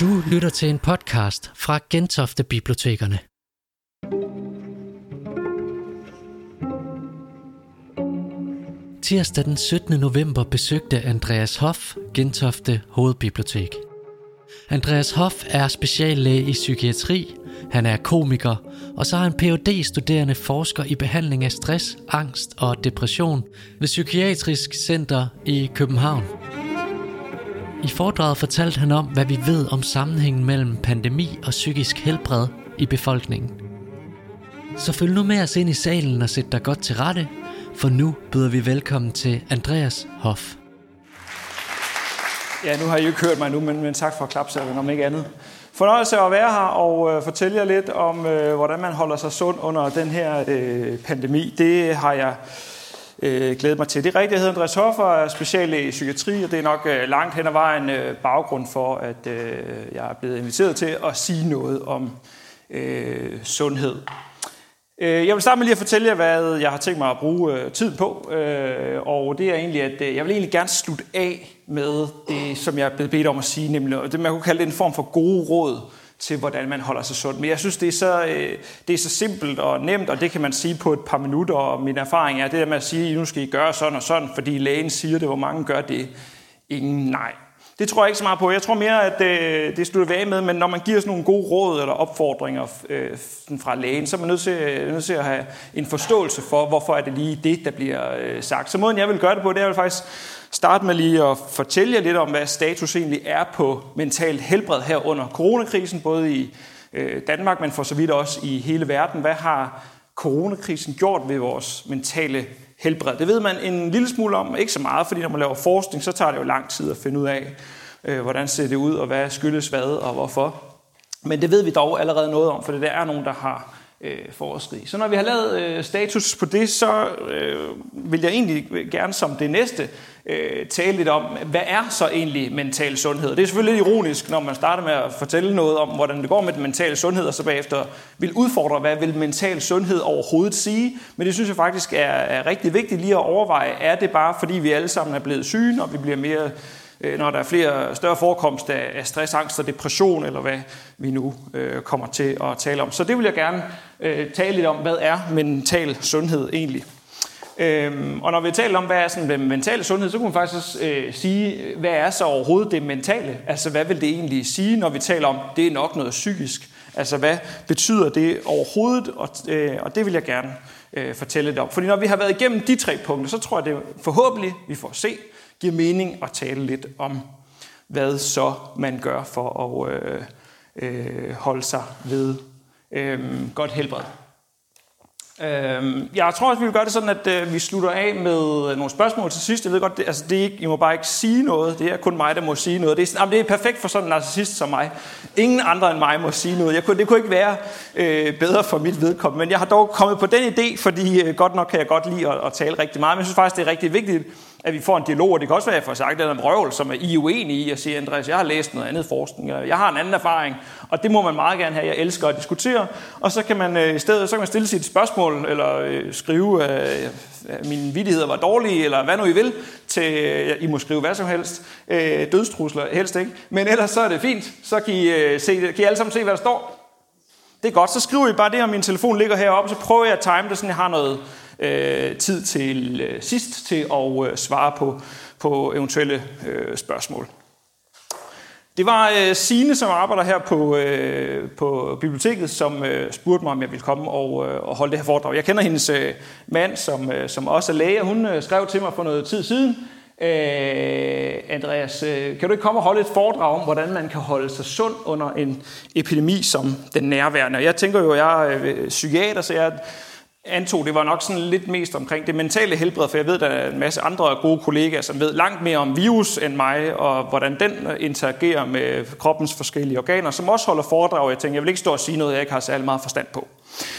Du lytter til en podcast fra Gentofte Bibliotekerne. Tirsdag den 17. november besøgte Andreas Hoff Gentofte Hovedbibliotek. Andreas Hoff er speciallæge i psykiatri, han er komiker, og så er han phd studerende forsker i behandling af stress, angst og depression ved Psykiatrisk Center i København. I foredraget fortalte han om, hvad vi ved om sammenhængen mellem pandemi og psykisk helbred i befolkningen. Så følg nu med os ind i salen og sæt dig godt til rette, for nu byder vi velkommen til Andreas Hoff. Ja, nu har I jo ikke hørt mig nu, men, men tak for klapsalven, om ikke andet. Fornøjelse at være her og øh, fortælle jer lidt om, øh, hvordan man holder sig sund under den her øh, pandemi. Det har jeg øh, glædet mig til. Det er rigtigt, jeg hedder Andreas Hoffer, er speciallæge i psykiatri, og det er nok øh, langt hen ad vejen øh, baggrund for, at øh, jeg er blevet inviteret til at sige noget om øh, sundhed. Øh, jeg vil starte med lige at fortælle jer, hvad jeg har tænkt mig at bruge øh, tid på. Øh, og det er egentlig, at øh, jeg vil egentlig gerne slutte af med det, som jeg er blevet bedt om at sige, nemlig det, man kunne kalde det en form for gode råd til, hvordan man holder sig sund. Men jeg synes, det er, så, øh, det er så simpelt og nemt, og det kan man sige på et par minutter. Og min erfaring er det der med at sige, nu skal I gøre sådan og sådan, fordi lægen siger det. Hvor mange gør det? Ingen nej. Det tror jeg ikke så meget på. Jeg tror mere, at øh, det slutter af med, men når man giver sådan nogle gode råd eller opfordringer øh, fra lægen, så er man nødt til, øh, nødt til at have en forståelse for, hvorfor er det lige det, der bliver øh, sagt. Så måden, jeg vil gøre det på, det er faktisk starte med lige at fortælle jer lidt om, hvad status egentlig er på mentalt helbred her under coronakrisen, både i øh, Danmark, men for så vidt også i hele verden. Hvad har coronakrisen gjort ved vores mentale helbred. Det ved man en lille smule om, ikke så meget, fordi når man laver forskning, så tager det jo lang tid at finde ud af, øh, hvordan ser det ud, og hvad skyldes hvad, og hvorfor. Men det ved vi dog allerede noget om, for det der er nogen, der har øh, forsket Så når vi har lavet øh, status på det, så øh, vil jeg egentlig gerne som det næste øh, tale lidt om, hvad er så egentlig mental sundhed? Det er selvfølgelig lidt ironisk, når man starter med at fortælle noget om, hvordan det går med den mentale sundhed, og så bagefter vil udfordre, hvad vil mental sundhed overhovedet sige? Men det synes jeg faktisk er, er rigtig vigtigt lige at overveje. Er det bare, fordi vi alle sammen er blevet syge, og vi bliver mere øh, når der er flere større forekomst af stress, angst og depression, eller hvad vi nu øh, kommer til at tale om. Så det vil jeg gerne øh, tale lidt om, hvad er mental sundhed egentlig? Øhm, og når vi taler om, hvad er sådan den mentale sundhed, så kunne man faktisk også øh, sige, hvad er så overhovedet det mentale? Altså, hvad vil det egentlig sige, når vi taler om, det er nok noget psykisk? Altså, hvad betyder det overhovedet? Og, øh, og det vil jeg gerne øh, fortælle lidt om. Fordi når vi har været igennem de tre punkter, så tror jeg, det forhåbentlig, vi får se, giver mening at tale lidt om, hvad så man gør for at øh, øh, holde sig ved øh, godt helbred. Øh, jeg tror også, vi vil gøre det sådan, at øh, vi slutter af med nogle spørgsmål til sidst. Jeg ved godt, det, altså, det er ikke, I må bare ikke sige noget. Det er kun mig, der må sige noget. Det er, jamen, det er perfekt for sådan en narcissist som mig. Ingen andre end mig må sige noget. Jeg kunne, det kunne ikke være øh, bedre for mit vedkommende. Men jeg har dog kommet på den idé, fordi øh, godt nok kan jeg godt lide at, at tale rigtig meget. Men jeg synes faktisk, det er rigtig vigtigt, at vi får en dialog, og det kan også være, at jeg får sagt, at det er en røvel, som er I uenige i, og siger, Andreas, jeg har læst noget andet forskning, jeg har en anden erfaring, og det må man meget gerne have. Jeg elsker at diskutere, og så kan man øh, i stedet så kan man stille sit spørgsmål, eller øh, skrive, øh, at mine vidtigheder var dårlige, eller hvad nu I vil, til, I må skrive hvad som helst, øh, dødstrusler helst ikke, men ellers så er det fint, så kan I, øh, se, kan I alle sammen se, hvad der står. Det er godt, så skriver I bare det, og min telefon ligger heroppe, så prøver jeg at time det, så jeg har noget, øh, tid til øh, sidst til at øh, svare på, på eventuelle øh, spørgsmål. Det var øh, Signe, som arbejder her på, øh, på biblioteket, som øh, spurgte mig, om jeg ville komme og, øh, og holde det her foredrag. Jeg kender hendes øh, mand, som, øh, som også er læge. Hun øh, skrev til mig for noget tid siden, øh, Andreas, øh, kan du ikke komme og holde et foredrag om, hvordan man kan holde sig sund under en epidemi som den nærværende? Jeg tænker jo, jeg er øh, psykiater, så jeg antog, det var nok sådan lidt mest omkring det mentale helbred, for jeg ved, der er en masse andre gode kollegaer, som ved langt mere om virus end mig, og hvordan den øh, interagerer med kroppens forskellige organer, som også holder foredrag. Jeg tænker, jeg vil ikke stå og sige noget, jeg ikke har særlig meget forstand på.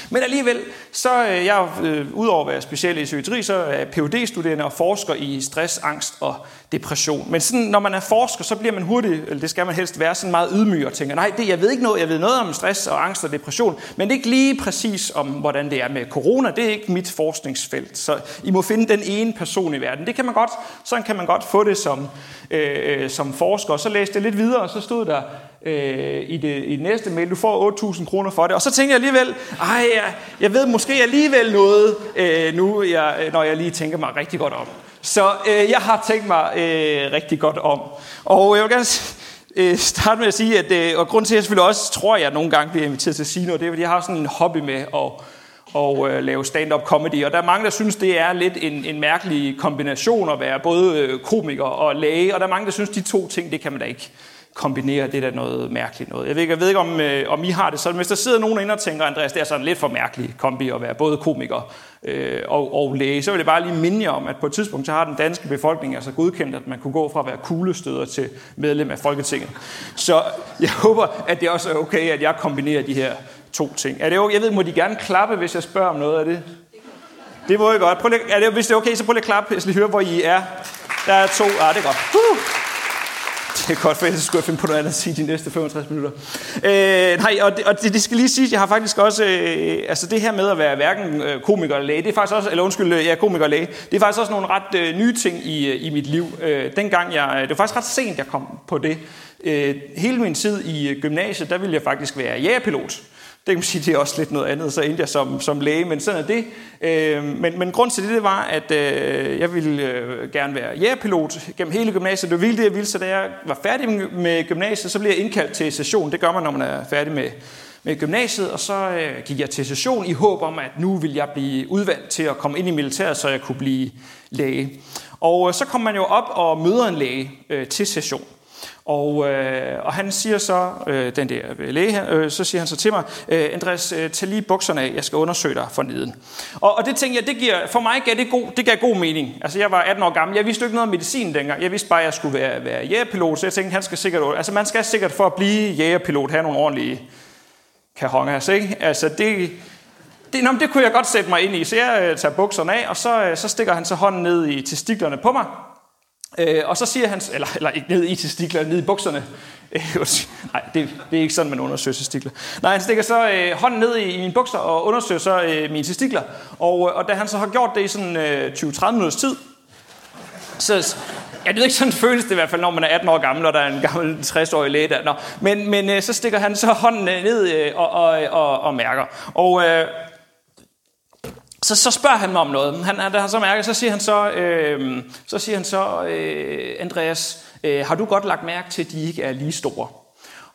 Men alligevel, så øh, jeg øh, udover at være speciel i psykiatri, så er jeg phd studerende og forsker i stress, angst og depression. Men sådan, når man er forsker, så bliver man hurtigt, eller det skal man helst være, sådan meget ydmyg og tænker, nej, det, jeg ved ikke noget, jeg ved noget om stress og angst og depression, men det er ikke lige præcis om, hvordan det er med corona, det er ikke mit forskningsfelt. Så I må finde den ene person i verden. Det kan man godt, sådan kan man godt få det som, øh, øh som forsker. Og så læste jeg lidt videre, og så stod der, øh, i, det, i det næste mail. Du får 8.000 kroner for det. Og så tænker jeg alligevel, ej, jeg, jeg ved måske alligevel noget øh, nu, jeg, øh, når jeg lige tænker mig rigtig godt om. Så øh, jeg har tænkt mig øh, rigtig godt om. Og jeg vil gerne øh, starte med at sige, at øh, og grund til, at jeg selvfølgelig også tror, at jeg nogle gange bliver inviteret til at sige noget, det er, fordi jeg har sådan en hobby med at og øh, lave stand-up comedy. Og der er mange, der synes, det er lidt en, en mærkelig kombination at være både øh, komiker og læge. Og der er mange, der synes, de to ting, det kan man da ikke kombinere. Det der noget mærkeligt noget. Jeg ved, jeg ved ikke, om, øh, om I har det sådan. Hvis der sidder nogen inde og tænker, Andreas, det er sådan lidt for mærkeligt kombi at være både komiker øh, og, og læge, så vil jeg bare lige minde jer om, at på et tidspunkt så har den danske befolkning altså godkendt, at man kunne gå fra at være kuglestøder til medlem af Folketinget. Så jeg håber, at det også er okay, at jeg kombinerer de her to ting. Er det okay? Jeg ved, må de gerne klappe, hvis jeg spørger om noget af det? Det må jeg godt. Prøv lige, er det, hvis det er okay, så prøv lige at klappe. Jeg I hører, hvor I er. Der er to. Ah, det er godt. Uh! Det er godt, for ellers skulle jeg finde på noget andet at sige de næste 65 minutter. Øh, nej, og, det, og det, det skal lige sige, jeg har faktisk også, øh, altså det her med at være hverken øh, komiker eller læge, det er faktisk også, eller undskyld, jeg ja, komiker eller læge, det er faktisk også nogle ret øh, nye ting i, øh, i mit liv. Øh, dengang jeg, øh, det var faktisk ret sent, jeg kom på det. Øh, hele min tid i gymnasiet, der ville jeg faktisk være jægerpilot. Det kan man sige, det er også lidt noget andet, så endte jeg som, som læge, men sådan er det. Øh, men, men grund til det, det var, at øh, jeg ville øh, gerne være jægerpilot gennem hele gymnasiet. Det var vildt det, jeg ville, så da jeg var færdig med gymnasiet, så blev jeg indkaldt til session. Det gør man, når man er færdig med, med gymnasiet, og så øh, gik jeg til session i håb om, at nu vil jeg blive udvalgt til at komme ind i militæret, så jeg kunne blive læge. Og øh, så kom man jo op og møder en læge øh, til session. Og, øh, og han siger så, øh, den der øh, læge her, øh, så siger han så til mig, øh, Andreas, øh, tag lige bukserne af, jeg skal undersøge dig for neden. Og, og det tænker jeg, det giver, for mig gav det, god, det gav god mening. Altså jeg var 18 år gammel, jeg vidste ikke noget om medicin dengang, jeg vidste bare, at jeg skulle være, være jægerpilot, så jeg tænkte, han skal sikkert, altså man skal sikkert for at blive jægerpilot have nogle ordentlige kahongas, ikke? Altså det, det, nå, det kunne jeg godt sætte mig ind i, så jeg øh, tager bukserne af, og så, øh, så stikker han så hånden ned i testiklerne på mig, Øh, og så siger han, eller, eller ikke ned i testikler, ned i bukserne. Øh, nej, det, det er ikke sådan, man undersøger testikler. Nej, han stikker så øh, hånden ned i, i mine bukser og undersøger så øh, mine testikler. Og, øh, og da han så har gjort det i sådan øh, 20-30 minutters tid, så, jeg ved ikke, sådan føles det i hvert fald, når man er 18 år gammel, og der er en gammel 60-årig læge der. Nå, men, men øh, så stikker han så hånden øh, ned øh, og, og, og, og mærker. Og, øh, så, så spørger han mig om noget. Han, han, han så mærker, så siger han så, øh, så, siger han så øh, Andreas, øh, har du godt lagt mærke til, at de ikke er lige store?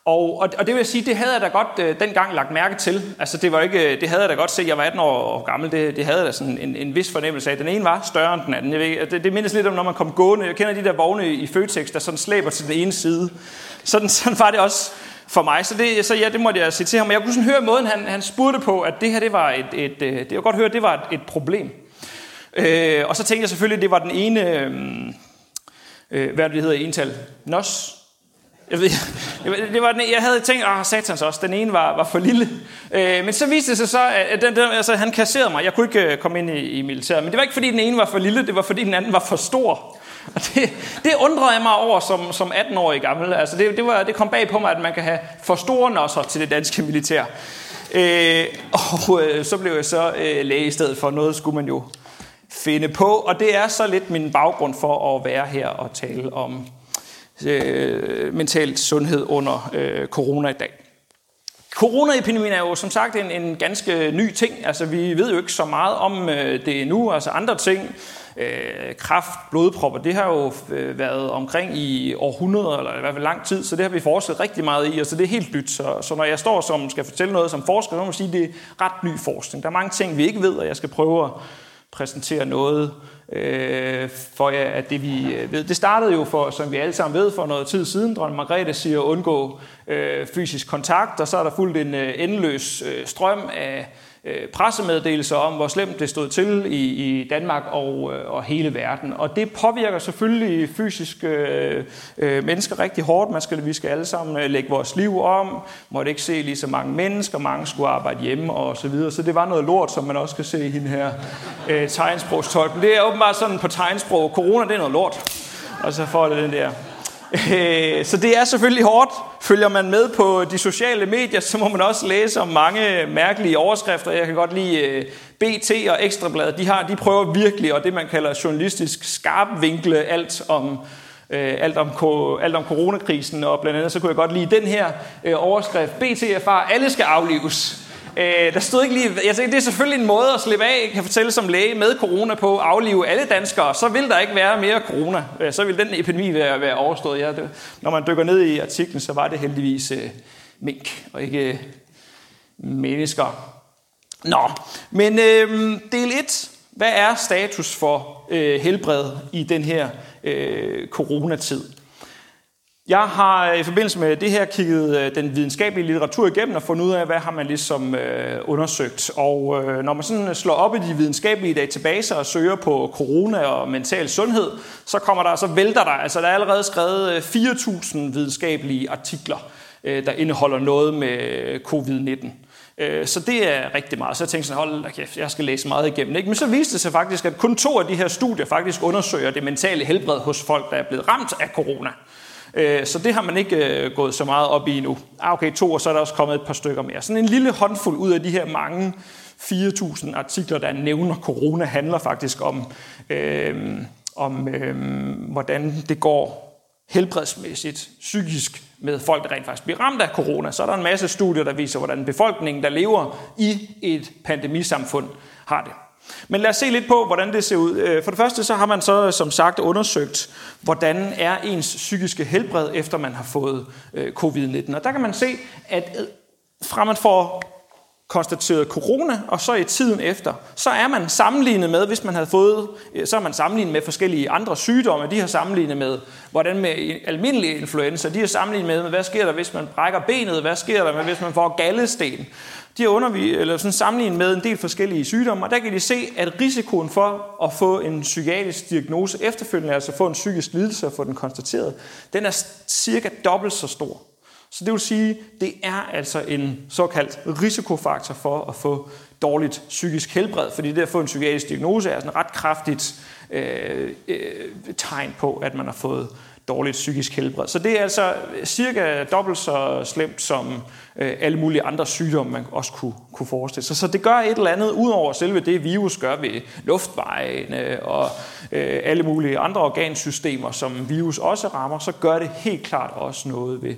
Og, og, og det vil jeg sige, det havde jeg da godt øh, dengang lagt mærke til. Altså det var ikke, øh, det havde jeg da godt set, jeg var 18 år gammel, det, det havde jeg da sådan en, en vis fornemmelse af. Den ene var større end den anden. Jeg ved, det, det mindes lidt om, når man kom gående. Jeg kender de der vogne i Føtex, der sådan slæber til den ene side. Sådan, sådan var det også for mig. Så, det, så ja, det måtte jeg sige til ham. Men jeg kunne sådan høre måden, han, han spurgte på, at det her, det var et, et, øh, det var godt høre, det var et, et problem. Øh, og så tænkte jeg selvfølgelig, at det var den ene, øh, øh hvad det hedder i ental, nos. Jeg, ved, det var den, jeg havde tænkt, ah, satans også, den ene var, var for lille. Øh, men så viste det sig så, at den, den, altså, han kasserede mig. Jeg kunne ikke øh, komme ind i, i militæret. Men det var ikke, fordi den ene var for lille, det var, fordi den anden var for stor. Og det, det undrede jeg mig over som, som 18-årig gammel. Altså det, det, var, det kom bag på mig, at man kan have for store nosser til det danske militær. Øh, og øh, så blev jeg så øh, læge i stedet for. Noget skulle man jo finde på. Og det er så lidt min baggrund for at være her og tale om øh, mental sundhed under øh, corona i dag. Coronaepidemien er jo som sagt en, en ganske ny ting. Altså vi ved jo ikke så meget om øh, det nu. Altså andre ting øh, kraft, blodpropper, det har jo øh, været omkring i århundreder, eller i hvert fald lang tid, så det har vi forsket rigtig meget i, og så det er helt nyt. Så, så når jeg står som skal fortælle noget som forsker, så må man sige, at det er ret ny forskning. Der er mange ting, vi ikke ved, og jeg skal prøve at præsentere noget øh, for jer at det, vi øh, ved. Det startede jo, for, som vi alle sammen ved, for noget tid siden. Dronning Margrethe siger at undgå øh, fysisk kontakt, og så er der fuldt en øh, endeløs øh, strøm af Øh, pressemeddelelser om, hvor slemt det stod til i, i Danmark og, øh, og hele verden. Og det påvirker selvfølgelig fysisk øh, øh, mennesker rigtig hårdt. Man skal, vi skal alle sammen øh, lægge vores liv om, måtte ikke se lige så mange mennesker, mange skulle arbejde hjemme og så videre. Så det var noget lort, som man også kan se i den her øh, tegnsprogstolken. Det er åbenbart sådan på tegnsprog. Corona, det er noget lort. Og så får det den der Øh, så det er selvfølgelig hårdt. Følger man med på de sociale medier, så må man også læse om mange mærkelige overskrifter. Jeg kan godt lide øh, BT og Ekstrabladet. De, har, de prøver virkelig, og det man kalder journalistisk skarpvinkle alt om øh, alt, om, alt om coronakrisen, og blandt andet så kunne jeg godt lide den her øh, overskrift, BTFR, alle skal aflives. Øh, der stod ikke lige, jeg tænkte, det er selvfølgelig en måde at slippe af, kan fortælle som læge med corona på, at aflive alle danskere, så vil der ikke være mere corona. Øh, så vil den epidemi være, være overstået. Ja, det, når man dykker ned i artiklen, så var det heldigvis øh, mink, og ikke øh, mennesker. Nå, men øh, del 1. Hvad er status for øh, helbred i den her øh, coronatid? Jeg har øh, i forbindelse med det her kigget øh, den videnskabelige litteratur igennem og fundet ud af, hvad har man ligesom øh, undersøgt. Og når man sådan slår op i de videnskabelige databaser og søger på corona og mental sundhed, så kommer der, så vælter der, altså der er allerede skrevet 4.000 videnskabelige artikler, der indeholder noget med covid-19. Så det er rigtig meget. Så jeg tænkte sådan, hold da kæft, jeg skal læse meget igennem. Ikke? Men så viste det sig faktisk, at kun to af de her studier faktisk undersøger det mentale helbred hos folk, der er blevet ramt af corona. Øh, så det har man ikke øh, gået så meget op i nu. Ah, okay, to, og så er der også kommet et par stykker mere. Sådan en lille håndfuld ud af de her mange 4.000 artikler, der nævner corona, handler faktisk om, øh, om øh, hvordan det går helbredsmæssigt, psykisk med folk, der rent faktisk bliver ramt af corona. Så er der en masse studier, der viser, hvordan befolkningen, der lever i et pandemisamfund, har det. Men lad os se lidt på, hvordan det ser ud. Øh, for det første så har man så som sagt undersøgt, hvordan er ens psykiske helbred, efter man har fået øh, covid-19. Og der kan man se, at øh, fra man får konstateret corona, og så i tiden efter, så er man sammenlignet med, hvis man havde fået, så er man sammenlignet med forskellige andre sygdomme, de har sammenlignet med, hvordan med almindelig influenza, de har sammenlignet med, hvad sker der, hvis man brækker benet, hvad sker der, hvis man får gallesten. De har undervist, eller sådan sammenlignet med en del forskellige sygdomme, og der kan de se, at risikoen for at få en psykiatrisk diagnose efterfølgende, altså få en psykisk lidelse og få den konstateret, den er cirka dobbelt så stor. Så det vil sige, det er altså en såkaldt risikofaktor for at få dårligt psykisk helbred, fordi det at få en psykiatrisk diagnose er sådan et ret kraftigt øh, øh, tegn på, at man har fået dårligt psykisk helbred. Så det er altså øh, cirka dobbelt så slemt som øh, alle mulige andre sygdomme, man også kunne, kunne forestille sig. Så det gør et eller andet, udover selve det, virus gør ved luftvejene og øh, alle mulige andre organsystemer, som virus også rammer, så gør det helt klart også noget ved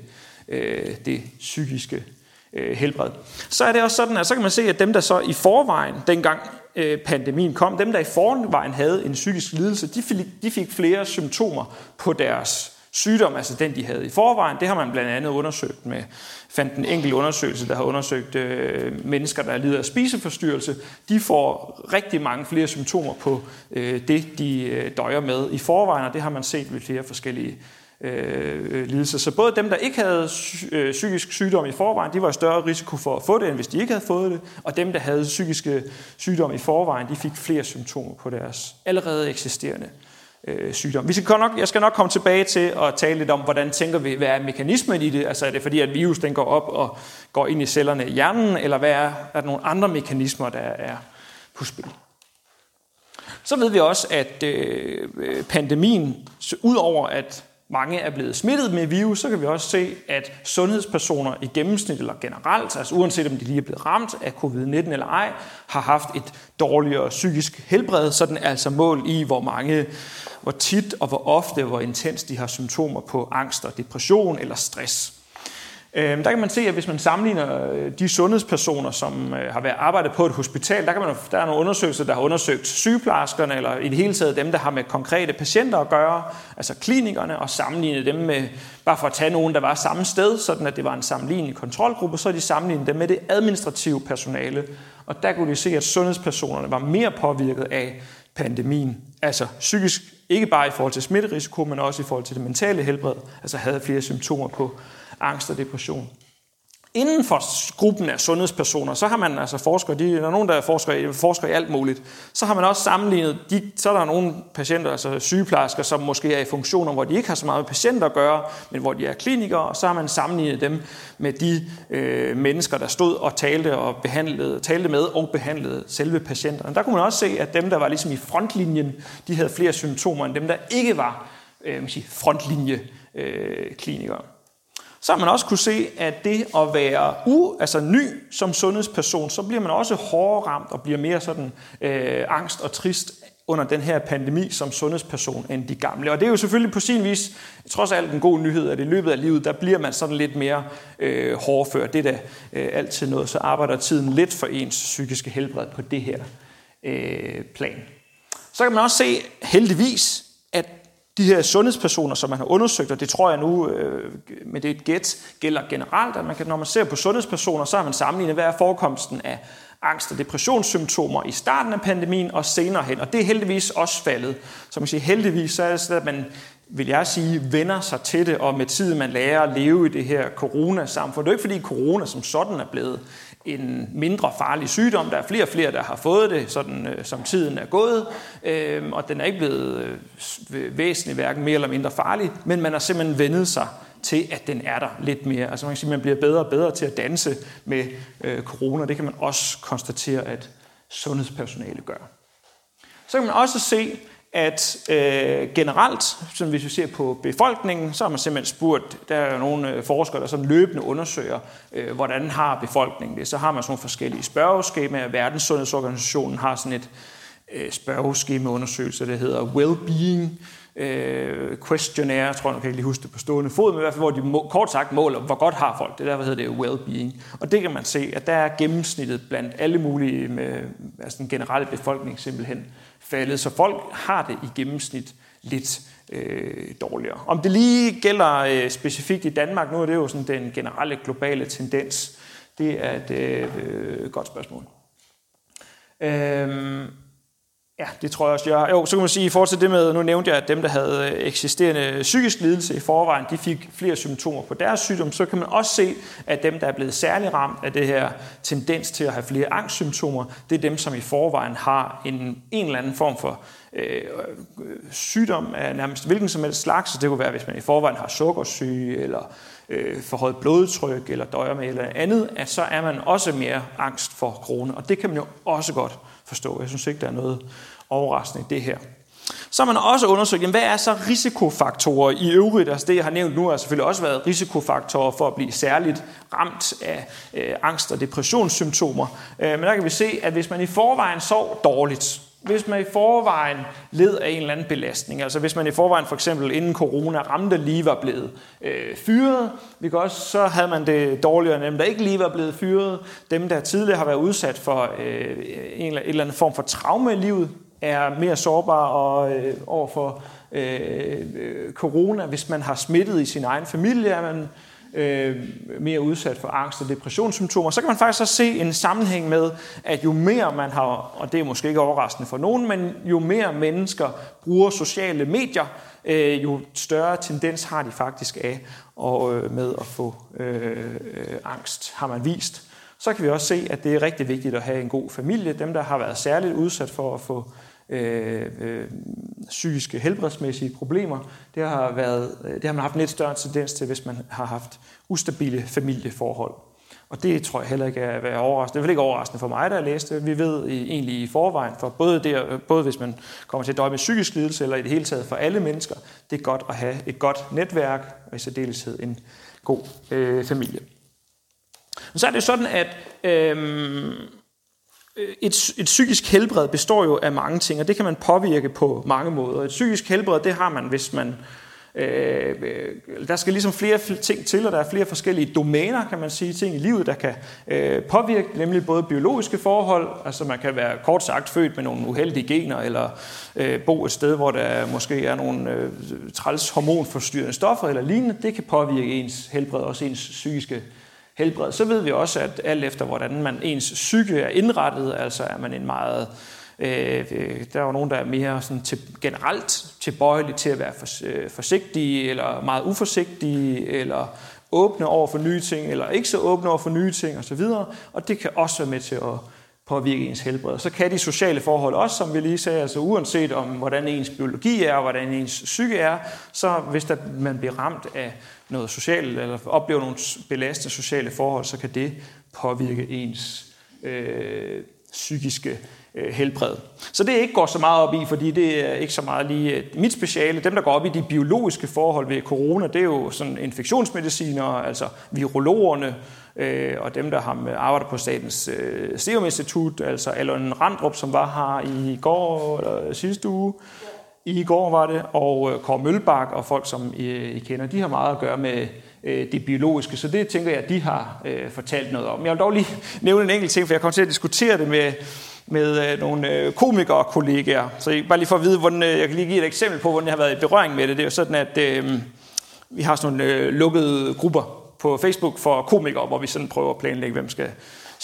øh, det psykiske øh, helbred. Så er det også sådan, at så kan man se, at dem, der så i forvejen, dengang Øh, pandemien kom, dem, der i forvejen havde en psykisk lidelse, de fik, de fik flere symptomer på deres sygdom, altså den, de havde i forvejen. Det har man blandt andet undersøgt med, fandt en enkelt undersøgelse, der har undersøgt øh, mennesker, der lider af spiseforstyrrelse. De får rigtig mange flere symptomer på øh, det, de øh, døjer med i forvejen, og det har man set ved flere forskellige Øh, øh, lidelser. Så både dem, der ikke havde øh, psykisk sygdom i forvejen, de var i større risiko for at få det, end hvis de ikke havde fået det. Og dem, der havde psykiske sygdom i forvejen, de fik flere symptomer på deres allerede eksisterende øh, sygdom. Vi skal nok, jeg skal nok komme tilbage til at tale lidt om, hvordan tænker vi, hvad er mekanismen i det? Altså er det fordi, at virus den går op og går ind i cellerne i hjernen, eller hvad er, er der nogle andre mekanismer, der er på spil? Så ved vi også, at øh, pandemien, udover at mange er blevet smittet med virus, så kan vi også se, at sundhedspersoner i gennemsnit eller generelt, altså uanset om de lige er blevet ramt af covid-19 eller ej, har haft et dårligere psykisk helbred, så den er altså mål i, hvor mange, hvor tit og hvor ofte, hvor intens de har symptomer på angst og depression eller stress. Øhm, der kan man se, at hvis man sammenligner øh, de sundhedspersoner, som øh, har været arbejdet på et hospital, der, kan man, der er nogle undersøgelser, der har undersøgt sygeplejerskerne, eller i det hele taget dem, der har med konkrete patienter at gøre, altså klinikerne, og sammenlignet dem med, bare for at tage nogen, der var samme sted, sådan at det var en sammenlignelig kontrolgruppe, så er de sammenlignet dem med det administrative personale. Og der kunne de se, at sundhedspersonerne var mere påvirket af pandemien, altså psykisk, ikke bare i forhold til smitterisiko, men også i forhold til det mentale helbred, altså havde flere symptomer på angst og depression. Inden for gruppen af sundhedspersoner, så har man altså forskere, de, der er nogen, der forsker, forsker i alt muligt, så har man også sammenlignet, de, så er der nogle patienter, altså sygeplejersker, som måske er i funktioner, hvor de ikke har så meget med patienter at gøre, men hvor de er klinikere, og så har man sammenlignet dem med de øh, mennesker, der stod og talte, og behandlede, talte med og behandlede selve patienterne. Der kunne man også se, at dem, der var ligesom i frontlinjen, de havde flere symptomer end dem, der ikke var øh, frontlinje øh, klinikere så har man også kunne se, at det at være u, altså ny som sundhedsperson, så bliver man også hårdere ramt og bliver mere sådan øh, angst og trist under den her pandemi som sundhedsperson end de gamle. Og det er jo selvfølgelig på sin vis trods alt en god nyhed, at i løbet af livet, der bliver man sådan lidt mere øh, hårdfør. Det er da øh, altid noget, så arbejder tiden lidt for ens psykiske helbred på det her øh, plan. Så kan man også se heldigvis, at de her sundhedspersoner, som man har undersøgt, og det tror jeg nu, øh, med det et gæt, gælder generelt, at man kan, når man ser på sundhedspersoner, så har man sammenlignet, hvad er forekomsten af angst- og depressionssymptomer i starten af pandemien og senere hen. Og det er heldigvis også faldet. Så man siger, heldigvis så er det sådan, at man, vil jeg sige, vender sig til det, og med tiden man lærer at leve i det her coronasamfund. Det er ikke fordi corona som sådan er blevet en mindre farlig sygdom. Der er flere og flere, der har fået det, sådan, øh, som tiden er gået, øh, og den er ikke blevet øh, væsentligt hverken mere eller mindre farlig, men man har simpelthen vendet sig til, at den er der lidt mere. Altså man kan sige, at man bliver bedre og bedre til at danse med øh, corona. Det kan man også konstatere, at sundhedspersonale gør. Så kan man også se, at øh, generelt, som hvis vi ser på befolkningen, så har man simpelthen spurgt, der er nogle øh, forskere, der sådan løbende undersøger, øh, hvordan har befolkningen det. Så har man sådan nogle forskellige spørgeskemaer. Verdenssundhedsorganisationen har sådan et øh, spørgeskemaundersøgelse, der hedder Wellbeing øh, questionnaire, tror jeg, kan ikke lige huske det på stående fod, men i hvert fald, hvor de må, kort sagt måler, hvor godt har folk det. Derfor hedder det well-being. Og det kan man se, at der er gennemsnittet blandt alle mulige, med, altså den generelle befolkning simpelthen faldet. Så folk har det i gennemsnit lidt øh, dårligere. Om det lige gælder øh, specifikt i Danmark, nu er det jo sådan den generelle globale tendens. Det er et øh, godt spørgsmål. Øh, Ja, det tror jeg også, jeg Jo, så kan man sige, i forhold til det med, nu nævnte jeg, at dem, der havde øh, eksisterende psykisk lidelse i forvejen, de fik flere symptomer på deres sygdom, så kan man også se, at dem, der er blevet særlig ramt af det her tendens til at have flere angstsymptomer, det er dem, som i forvejen har en, en eller anden form for øh, sygdom af nærmest hvilken som helst slags. Så det kunne være, hvis man i forvejen har sukkersyge, eller øh, forhøjet blodtryk, eller døjer med eller andet, at så er man også mere angst for corona. Og det kan man jo også godt forstå. Jeg synes ikke, der er noget overraskende i det her. Så har man også undersøgt, hvad er så risikofaktorer i øvrigt? Altså det, jeg har nævnt nu, har selvfølgelig også været risikofaktorer for at blive særligt ramt af øh, angst- og depressionssymptomer. Øh, men der kan vi se, at hvis man i forvejen sov dårligt, hvis man i forvejen led af en eller anden belastning, altså hvis man i forvejen for eksempel inden corona ramte lige var blevet øh, fyret, vi kan også, så havde man det dårligere end dem, der ikke lige var blevet fyret. Dem, der tidligere har været udsat for øh, en, eller anden form for traume i livet, er mere sårbare og, øh, over for øh, øh, corona. Hvis man har smittet i sin egen familie, er man øh, mere udsat for angst og depressionssymptomer, så kan man faktisk også se en sammenhæng med, at jo mere man har, og det er måske ikke overraskende for nogen, men jo mere mennesker bruger sociale medier, øh, jo større tendens har de faktisk af og, øh, med at få øh, øh, angst, har man vist. Så kan vi også se, at det er rigtig vigtigt at have en god familie. Dem, der har været særligt udsat for at få øh, Øh, øh, psykiske helbredsmæssige problemer, det har, været, øh, det har man haft en lidt større tendens til, hvis man har haft ustabile familieforhold. Og det tror jeg heller ikke er være overraskende. Det er ikke overraskende for mig, der jeg læste Vi ved egentlig i forvejen, for både, der, både hvis man kommer til at døje med psykisk lidelse, eller i det hele taget for alle mennesker, det er godt at have et godt netværk, og i særdeleshed en god øh, familie. Men så er det sådan, at øh, et, et psykisk helbred består jo af mange ting, og det kan man påvirke på mange måder. Et psykisk helbred, det har man, hvis man... Øh, der skal ligesom flere ting til, og der er flere forskellige domæner, kan man sige, ting i livet, der kan øh, påvirke, nemlig både biologiske forhold, altså man kan være kort sagt født med nogle uheldige gener, eller øh, bo et sted, hvor der måske er nogle øh, træls hormonforstyrrende stoffer eller lignende, det kan påvirke ens helbred, også ens psykiske helbred, så ved vi også, at alt efter hvordan man ens psyke er indrettet, altså er man en meget Øh, der er jo nogen, der er mere sådan til, generelt tilbøjelige til at være for, øh, forsigtige, eller meget uforsigtige, eller åbne over for nye ting, eller ikke så åbne over for nye ting osv. Og det kan også være med til at påvirke ens helbred. Så kan de sociale forhold også, som vi lige sagde, altså uanset om hvordan ens biologi er, og hvordan ens psyke er, så hvis der, man bliver ramt af noget socialt, eller oplever nogle belastende sociale forhold, så kan det påvirke ens øh, psykiske øh, helbred. Så det ikke går så meget op i, fordi det er ikke så meget lige øh, mit speciale. Dem, der går op i de biologiske forhold ved corona, det er jo sådan infektionsmediciner, altså virologerne, øh, og dem, der har arbejder på Statens øh, Serum Institut, altså Allan Randrup, som var her i går eller sidste uge, i går var det, og øh, Kåre Mølbak og folk, som øh, I, kender, de har meget at gøre med øh, det biologiske, så det tænker jeg, at de har fortalt noget om. Jeg vil dog lige nævne en enkelt ting, for jeg kommer til at diskutere det med, med nogle komikere og kollegaer. Så jeg, bare lige for at vide, hvordan, jeg kan lige give et eksempel på, hvordan jeg har været i berøring med det. Det er jo sådan, at øh, vi har sådan nogle øh, lukkede grupper på Facebook for komikere, hvor vi sådan prøver at planlægge, hvem skal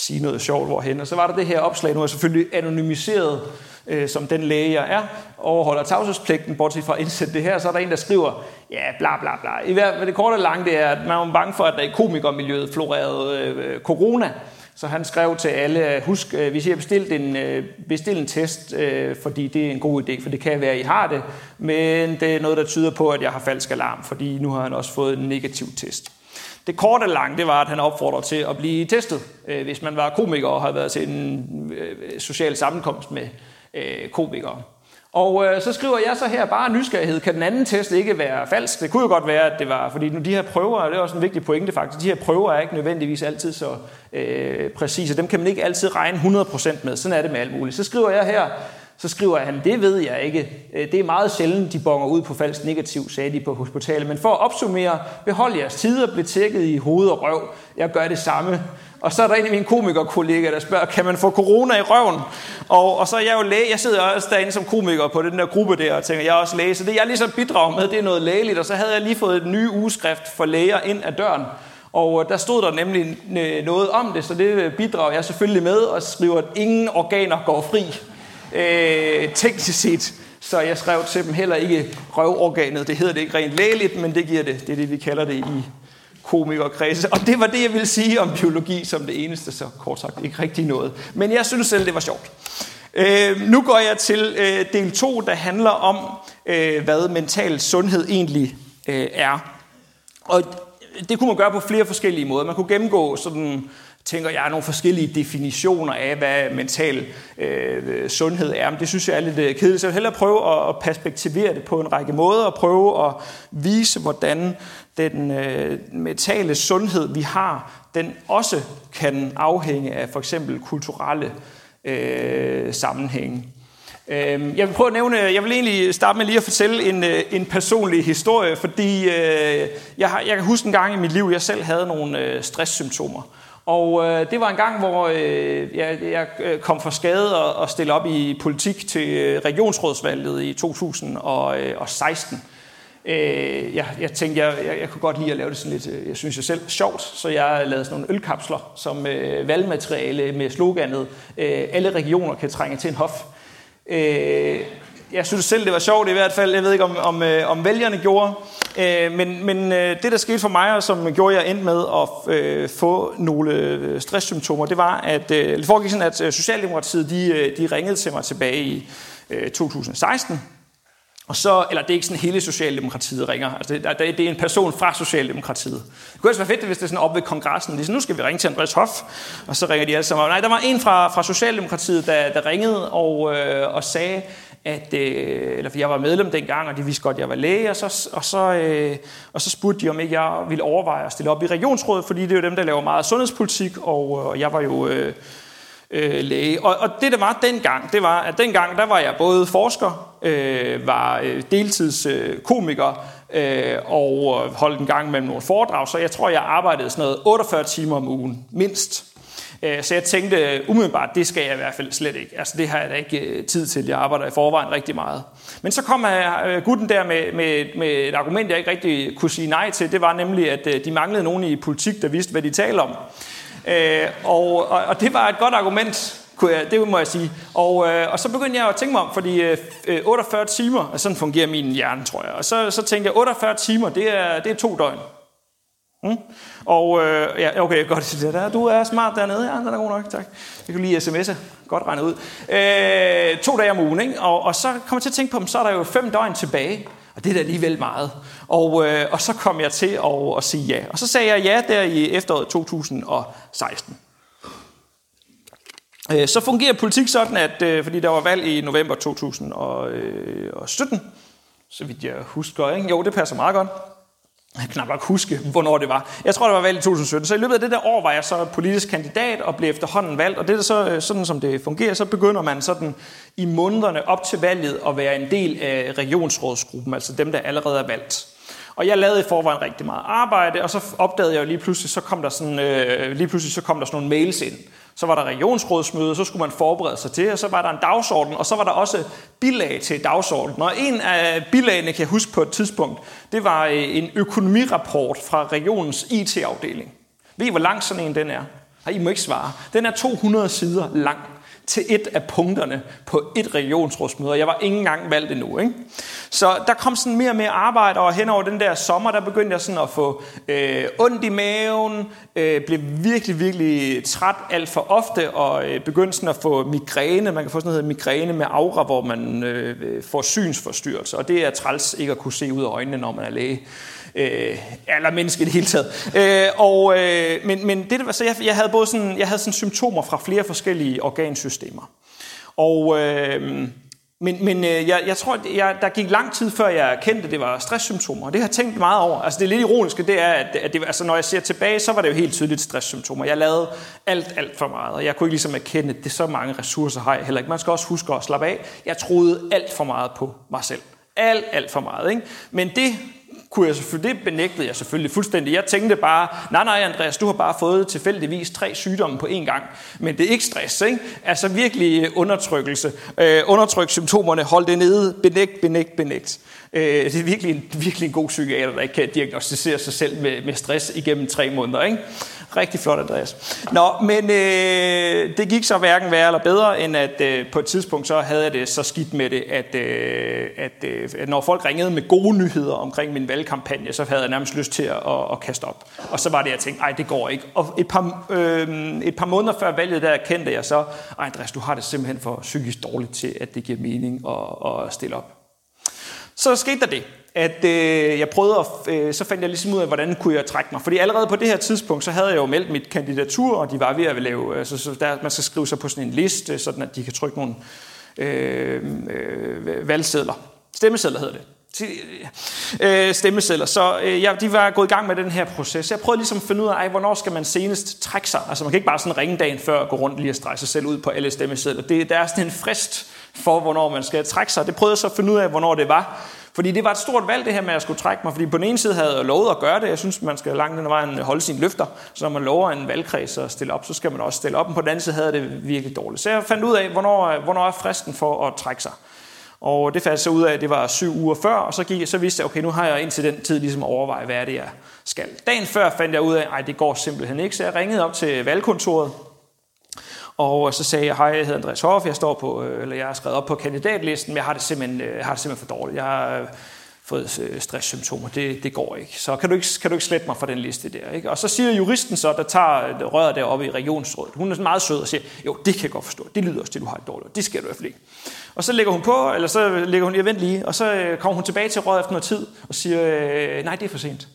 sige noget sjovt hvorhen. Og så var der det her opslag, nu er jeg selvfølgelig anonymiseret øh, som den læge, jeg er, overholder tavshedspligten, bortset fra at indsætte det her, så er der en, der skriver, ja, bla bla bla. I hvert fald det korte og lange, det er, at man var bange for, at der i komikermiljøet florerede øh, corona, så han skrev til alle, husk, øh, hvis I har bestilt en, øh, en test, øh, fordi det er en god idé, for det kan være, at I har det, men det er noget, der tyder på, at jeg har falsk alarm, fordi nu har han også fået en negativ test. Det korte og lange, det var, at han opfordrede til at blive testet, øh, hvis man var komiker og havde været til en øh, social sammenkomst med øh, komikere. Og øh, så skriver jeg så her bare nysgerrighed. Kan den anden test ikke være falsk? Det kunne jo godt være, at det var, fordi nu de her prøver, det er også en vigtig pointe faktisk, de her prøver er ikke nødvendigvis altid så øh, præcise. Dem kan man ikke altid regne 100% med. Sådan er det med alt muligt. Så skriver jeg her, så skriver han, det ved jeg ikke. Øh, det er meget sjældent, de bonger ud på falsk negativ, sagde de på hospitalet. Men for at opsummere, behold jeres tider, bliv tækket i hoved og røv. Jeg gør det samme. Og så er der en af mine komikerkollegaer, der spørger, kan man få corona i røven? Og, og så er jeg jo læge, jeg sidder også derinde som komiker på den der gruppe der, og tænker, jeg er også læge. Så det jeg ligesom bidrager med, det er noget lægeligt. Og så havde jeg lige fået et ny ugeskrift for læger ind ad døren. Og øh, der stod der nemlig øh, noget om det, så det bidrager jeg selvfølgelig med og skriver, at ingen organer går fri. Øh, teknisk set. Så jeg skrev til dem heller ikke røvorganet. Det hedder det ikke rent lægeligt, men det giver det. Det er det, vi kalder det i komikerkredse. Og det var det, jeg ville sige om biologi som det eneste, så kort sagt ikke rigtig noget. Men jeg synes selv, det var sjovt. Øh, nu går jeg til øh, del 2, der handler om, øh, hvad mental sundhed egentlig øh, er. Og det kunne man gøre på flere forskellige måder. Man kunne gennemgå sådan tænker jeg, nogle forskellige definitioner af, hvad mental øh, sundhed er. Men det synes jeg er lidt øh, kedeligt, så jeg vil hellere prøve at perspektivere det på en række måder, og prøve at vise, hvordan den øh, mentale sundhed, vi har, den også kan afhænge af for eksempel kulturelle øh, sammenhænge. Øh, jeg vil prøve at nævne, jeg vil egentlig starte med lige at fortælle en, øh, en personlig historie, fordi øh, jeg, har, jeg kan huske en gang i mit liv, jeg selv havde nogle øh, stresssymptomer. Og øh, det var en gang, hvor øh, jeg, jeg kom for skade og, og stille op i politik til øh, regionsrådsvalget i 2016. Øh, øh, jeg, jeg tænkte, jeg, jeg, jeg kunne godt lide at lave det sådan lidt, jeg synes jeg selv, sjovt, så jeg lavede sådan nogle ølkapsler som øh, valgmateriale med sloganet, øh, alle regioner kan trænge til en hof. Øh, jeg synes selv, det var sjovt i hvert fald. Jeg ved ikke, om, om, øh, om vælgerne gjorde. Øh, men men øh, det, der skete for mig, og som gjorde, jeg endte med at øh, få nogle øh, stresssymptomer, det var, at øh, det foregik sådan, at øh, Socialdemokratiet de, øh, de ringede til mig tilbage i øh, 2016. Og så, eller det er ikke sådan hele Socialdemokratiet ringer, altså det, det er en person fra Socialdemokratiet. Det kunne også være fedt, hvis det er sådan op ved kongressen, de siger, nu skal vi ringe til Andreas Hoff, og så ringer de alle sammen. Nej, der var en fra, fra Socialdemokratiet, der, der ringede og, øh, og sagde, at, øh, eller for jeg var medlem dengang, og de vidste godt, at jeg var læge, og så, og, så, øh, og så spurgte de, om ikke jeg ville overveje at stille op i regionsrådet, fordi det er jo dem, der laver meget sundhedspolitik, og, øh, og jeg var jo øh, øh, læge. Og, og det, der var dengang, det var, at dengang, der var jeg både forsker, øh, var øh, deltidskomiker, øh, og øh, holdt en gang mellem nogle foredrag, så jeg tror, jeg arbejdede sådan noget 48 timer om ugen, mindst. Øh, så jeg tænkte øh, umiddelbart, det skal jeg i hvert fald slet ikke. Altså det har jeg da ikke øh, tid til. Jeg arbejder i forvejen rigtig meget. Men så kom øh, gutten der med, med, med et argument, jeg ikke rigtig kunne sige nej til. Det var nemlig, at de manglede nogen i politik, der vidste, hvad de talte om. Og, og, og det var et godt argument, kunne jeg, det må jeg sige. Og, og så begyndte jeg at tænke mig om, fordi 48 timer, altså sådan fungerer min hjerne, tror jeg. Og så, så tænkte jeg, 48 timer, det er, det er to døgn. Mm. Og øh, ja, okay, godt. Det der. Du er smart dernede. Ja, den er god nok, tak. Jeg kan lige sms'e. Godt regnet ud. Øh, to dage om ugen, ikke? Og, og så kommer jeg til at tænke på dem, så er der jo fem døgn tilbage. Og det er da alligevel meget. Og, øh, og så kom jeg til at, at sige ja. Og så sagde jeg ja der i efteråret 2016. Øh, så fungerer politik sådan, at øh, fordi der var valg i november 2017, øh, så vidt jeg husker, ikke? jo, det passer meget godt. Jeg kan knap nok huske, hvornår det var. Jeg tror, det var valgt i 2017. Så i løbet af det der år var jeg så politisk kandidat og blev efterhånden valgt. Og det er så øh, sådan, som det fungerer, så begynder man sådan i månederne op til valget at være en del af regionsrådsgruppen, altså dem, der allerede er valgt. Og jeg lavede i forvejen rigtig meget arbejde, og så opdagede jeg jo lige pludselig, så kom der sådan, øh, lige pludselig så kom der sådan nogle mails ind. Så var der regionsrådsmøde, så skulle man forberede sig til, og så var der en dagsorden, og så var der også bilag til dagsordenen. Og en af bilagene, kan jeg huske på et tidspunkt, det var øh, en økonomirapport fra regionens IT-afdeling. Ved I, hvor lang sådan en den er? Nej, I må ikke svare. Den er 200 sider lang til et af punkterne på et regionsrådsmøde, og jeg var ikke engang valgt endnu. Ikke? Så der kom sådan mere og mere arbejde, og hen over den der sommer, der begyndte jeg sådan at få øh, ondt i maven, øh, blev virkelig, virkelig træt alt for ofte, og øh, begyndte sådan at få migræne. Man kan få sådan noget migræne med aura, hvor man øh, får synsforstyrrelser, og det er træls ikke at kunne se ud af øjnene, når man er læge øh, eller menneske i det hele taget. Øh, og, øh, men, men det, så jeg, jeg havde både sådan, jeg havde sådan symptomer fra flere forskellige organsystemer. Og, øh, men, men øh, jeg, jeg tror, jeg, der gik lang tid før jeg erkendte, at det var stresssymptomer. Og det har jeg tænkt meget over. Altså det lidt ironiske, det er, at, at det, altså, når jeg ser tilbage, så var det jo helt tydeligt stresssymptomer. Jeg lavede alt, alt for meget, og jeg kunne ikke ligesom erkende, at det er så mange ressourcer har jeg heller ikke. Man skal også huske at slappe af. Jeg troede alt for meget på mig selv. Alt, alt for meget. Ikke? Men det kunne jeg selvfølgelig, det benægtede jeg selvfølgelig fuldstændig. Jeg tænkte bare, nej nej Andreas, du har bare fået tilfældigvis tre sygdomme på én gang. Men det er ikke stress, ikke? Altså virkelig øh, undertrykkelse. Øh, undertryk symptomerne, hold det nede, benægt, benægt, benægt. Øh, det er virkelig en, virkelig en god psykiater, der ikke kan diagnostisere sig selv med, med stress igennem tre måneder, ikke? Rigtig flot, Andreas. Nå, men øh, det gik så hverken værre eller bedre, end at øh, på et tidspunkt så havde jeg det så skidt med det, at, øh, at, øh, at når folk ringede med gode nyheder omkring min valgkampagne, så havde jeg nærmest lyst til at, at, at kaste op. Og så var det, jeg tænkte, nej, det går ikke. Og et par, øh, et par måneder før valget, der kendte jeg så, ej Andreas, du har det simpelthen for psykisk dårligt til, at det giver mening at, at stille op. Så skete der det, at øh, jeg prøvede at, øh, så fandt jeg ligesom ud af, hvordan kunne jeg trække mig. Fordi allerede på det her tidspunkt, så havde jeg jo meldt mit kandidatur, og de var ved at lave, altså, så der, man skal skrive sig på sådan en liste, sådan at de kan trykke nogle øh, øh, valgsedler. Stemmesedler hedder det. Øh, øh, stemmesedler. Så øh, ja, de var gået i gang med den her proces. Jeg prøvede ligesom at finde ud af, ej, hvornår skal man senest trække sig. Altså man kan ikke bare sådan ringe dagen før og gå rundt lige og strege sig selv ud på alle stemmesedler. Det, der er sådan en frist for, hvornår man skal trække sig. Det prøvede jeg så at finde ud af, hvornår det var. Fordi det var et stort valg, det her med, at jeg skulle trække mig. Fordi på den ene side havde jeg lovet at gøre det. Jeg synes, man skal langt den vejen holde sine løfter. Så når man lover en valgkreds at stille op, så skal man også stille op. Men på den anden side havde det virkelig dårligt. Så jeg fandt ud af, hvornår, hvornår er fristen for at trække sig. Og det fandt jeg så ud af, at det var syv uger før, og så, gik, så vidste jeg, okay, nu har jeg indtil den tid ligesom overvejet, hvad er det, jeg skal. Dagen før fandt jeg ud af, at det går simpelthen ikke, så jeg ringede op til valgkontoret, og øh, så sagde jeg, hej, jeg hedder Andreas Hoff, jeg, står på, øh, eller jeg er skrevet op på kandidatlisten, men jeg har det simpelthen, øh, jeg har det simpelthen for dårligt. Jeg har fået stresssymptomer, det, det går ikke. Så kan du ikke, kan du ikke slette mig fra den liste der? Ikke? Og så siger juristen så, der tager røret deroppe i regionsrådet, hun er meget sød og siger, jo, det kan jeg godt forstå, det lyder også til, du har det dårligt, det skal du i hvert fald ikke. Og så lægger hun på, eller så lægger hun, jeg vent lige, og så kommer hun tilbage til røret efter noget tid og siger, nej, det er for sent.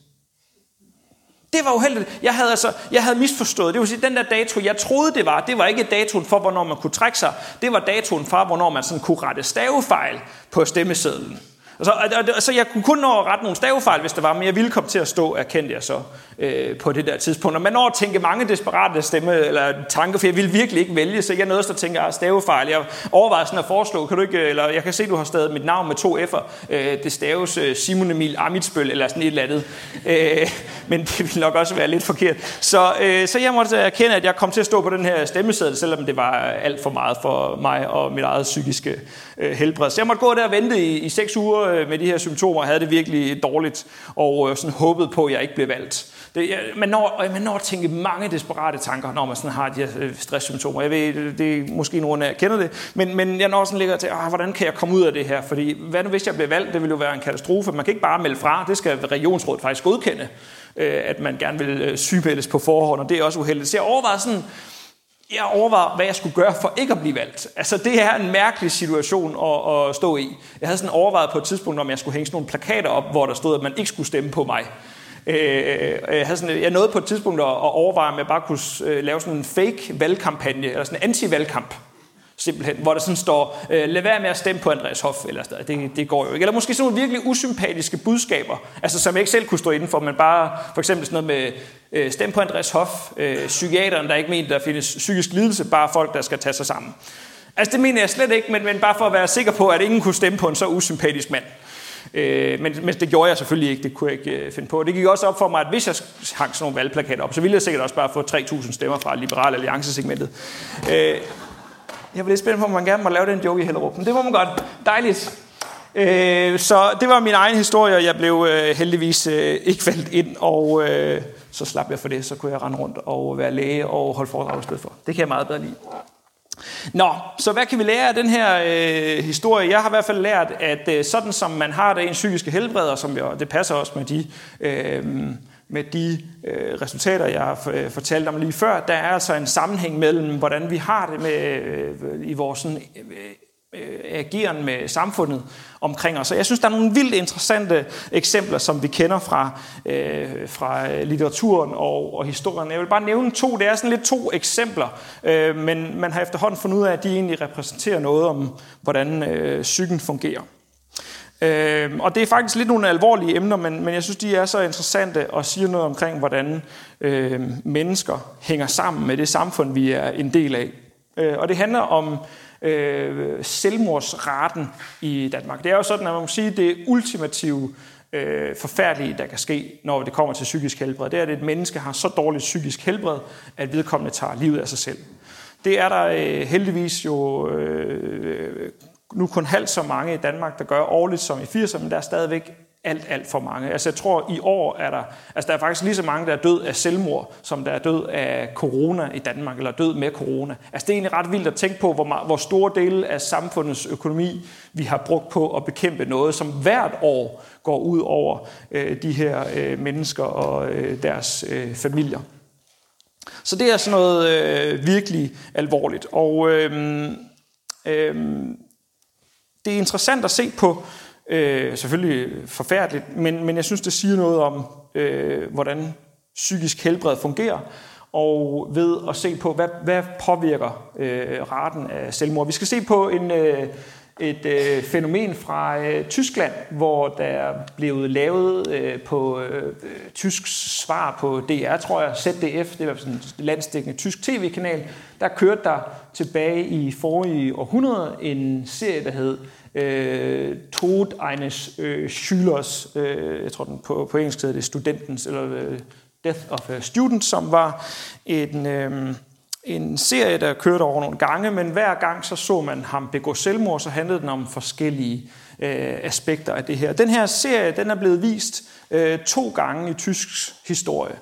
Det var uheldigt. Jeg havde, altså, jeg havde misforstået. Det vil sige, den der dato, jeg troede det var, det var ikke datoen for, hvornår man kunne trække sig. Det var datoen for, hvornår man sådan kunne rette stavefejl på stemmesedlen. Så, så jeg kunne kun nå at rette nogle stavefejl, hvis der var, men jeg ville komme til at stå, erkendte jeg så øh, på det der tidspunkt. Og man når at tænke mange desperate stemme eller tanker, for jeg ville virkelig ikke vælge, så jeg nåede at tænke, at stavefejl. Jeg overvejede sådan at foreslå, kan du ikke, eller jeg kan se, du har stadig mit navn med to F'er. Øh, det staves øh, Simon Emil Amitsbøl, eller sådan et eller andet. Øh, men det ville nok også være lidt forkert. Så, øh, så jeg måtte erkende, at jeg kom til at stå på den her stemmeseddel, selvom det var alt for meget for mig og mit eget psykiske øh, helbred. Så jeg måtte gå der og vente i, i seks uger øh, med de her symptomer, og havde det virkelig dårligt, og øh, sådan håbede på, at jeg ikke blev valgt. Det, jeg, man, når, øh, man når at tænke mange desperate tanker, når man sådan har de her øh, stresssymptomer. Jeg ved, det er måske nogen af jer kender det, men, men jeg når sådan ligger til, ah, hvordan kan jeg komme ud af det her? Fordi hvad nu hvis jeg bliver valgt? Det vil jo være en katastrofe. Man kan ikke bare melde fra, det skal regionsrådet faktisk godkende, øh, at man gerne vil øh, sygemeldes på forhånd, og det er også uheldigt. Så jeg overvejer sådan, jeg overvejede, hvad jeg skulle gøre for ikke at blive valgt. Altså, det er en mærkelig situation at, at stå i. Jeg havde sådan overvejet på et tidspunkt, om jeg skulle hænge sådan nogle plakater op, hvor der stod, at man ikke skulle stemme på mig. Øh, jeg, havde sådan, jeg nåede på et tidspunkt at, at overveje, om jeg bare kunne øh, lave sådan en fake valgkampagne, eller sådan en anti-valgkamp, simpelthen, hvor der sådan står, øh, lad være med at stemme på Andreas Hoff, eller sådan det, det går jo ikke. Eller måske sådan nogle virkelig usympatiske budskaber, altså som jeg ikke selv kunne stå indenfor, men bare for eksempel sådan noget med, øh, stem på Andreas Hoff, øh, psykiateren, der ikke mener, der findes psykisk lidelse, bare folk, der skal tage sig sammen. Altså det mener jeg slet ikke, men, men bare for at være sikker på, at ingen kunne stemme på en så usympatisk mand. Øh, men, men det gjorde jeg selvfølgelig ikke, det kunne jeg ikke øh, finde på. Det gik også op for mig, at hvis jeg hang sådan nogle valgplakater op, så ville jeg sikkert også bare få 3.000 stemmer fra Liberal Alliance-segmentet. Øh, jeg var lidt spændt på, om man gerne må lave den joke i Hellerup, men det må man godt. Dejligt. Øh, så det var min egen historie, og jeg blev øh, heldigvis øh, ikke valgt ind, og øh, så slap jeg for det, så kunne jeg rende rundt og være læge og holde foredrag i stedet for. Det kan jeg meget bedre lide. Nå, så hvad kan vi lære af den her øh, historie? Jeg har i hvert fald lært, at øh, sådan som man har det i en psykiske helbred, og som jeg, det passer også med de, øh, med de øh, resultater, jeg har øh, fortalt om lige før, der er altså en sammenhæng mellem, hvordan vi har det med, øh, i vores sådan, øh, øh ageren med samfundet omkring os. Så jeg synes, der er nogle vildt interessante eksempler, som vi kender fra, øh, fra litteraturen og, og historien. Jeg vil bare nævne to. Det er sådan lidt to eksempler, øh, men man har efterhånden fundet ud af, at de egentlig repræsenterer noget om, hvordan øh, psyken fungerer. Øh, og det er faktisk lidt nogle alvorlige emner, men, men jeg synes, de er så interessante og siger noget omkring, hvordan øh, mennesker hænger sammen med det samfund, vi er en del af. Øh, og det handler om øh, selvmordsraten i Danmark. Det er jo sådan, at man må sige, det ultimative øh, forfærdelige, der kan ske, når det kommer til psykisk helbred, det er, at et menneske har så dårligt psykisk helbred, at vedkommende tager livet af sig selv. Det er der øh, heldigvis jo øh, nu kun halvt så mange i Danmark, der gør årligt som i 80'erne, men der er stadigvæk alt, alt for mange. Altså jeg tror, i år er der, altså der er faktisk lige så mange, der er død af selvmord, som der er død af corona i Danmark, eller død med corona. Altså det er egentlig ret vildt at tænke på, hvor, meget, hvor store dele af samfundets økonomi, vi har brugt på at bekæmpe noget, som hvert år går ud over øh, de her øh, mennesker og øh, deres øh, familier. Så det er sådan noget øh, virkelig alvorligt. Og øh, øh, det er interessant at se på, øh, selvfølgelig forfærdeligt, men, men jeg synes, det siger noget om, øh, hvordan psykisk helbred fungerer, og ved at se på, hvad, hvad påvirker øh, raten af selvmord. Vi skal se på en, øh, et øh, fænomen fra øh, Tyskland, hvor der blev lavet øh, på øh, tysk svar på DR, tror jeg, ZDF, det var sådan en landstækkende tysk tv-kanal, der kørte der tilbage i forrige århundrede en serie, der hed øh, Tod eines øh, Schülers, øh, jeg tror den på, på engelsk hedder det studentens, eller øh, Death of a Student, som var en, øh, en serie, der kørte over nogle gange, men hver gang så så man ham begå selvmord, så handlede den om forskellige øh, aspekter af det her. Den her serie, den er blevet vist øh, to gange i tysk historie.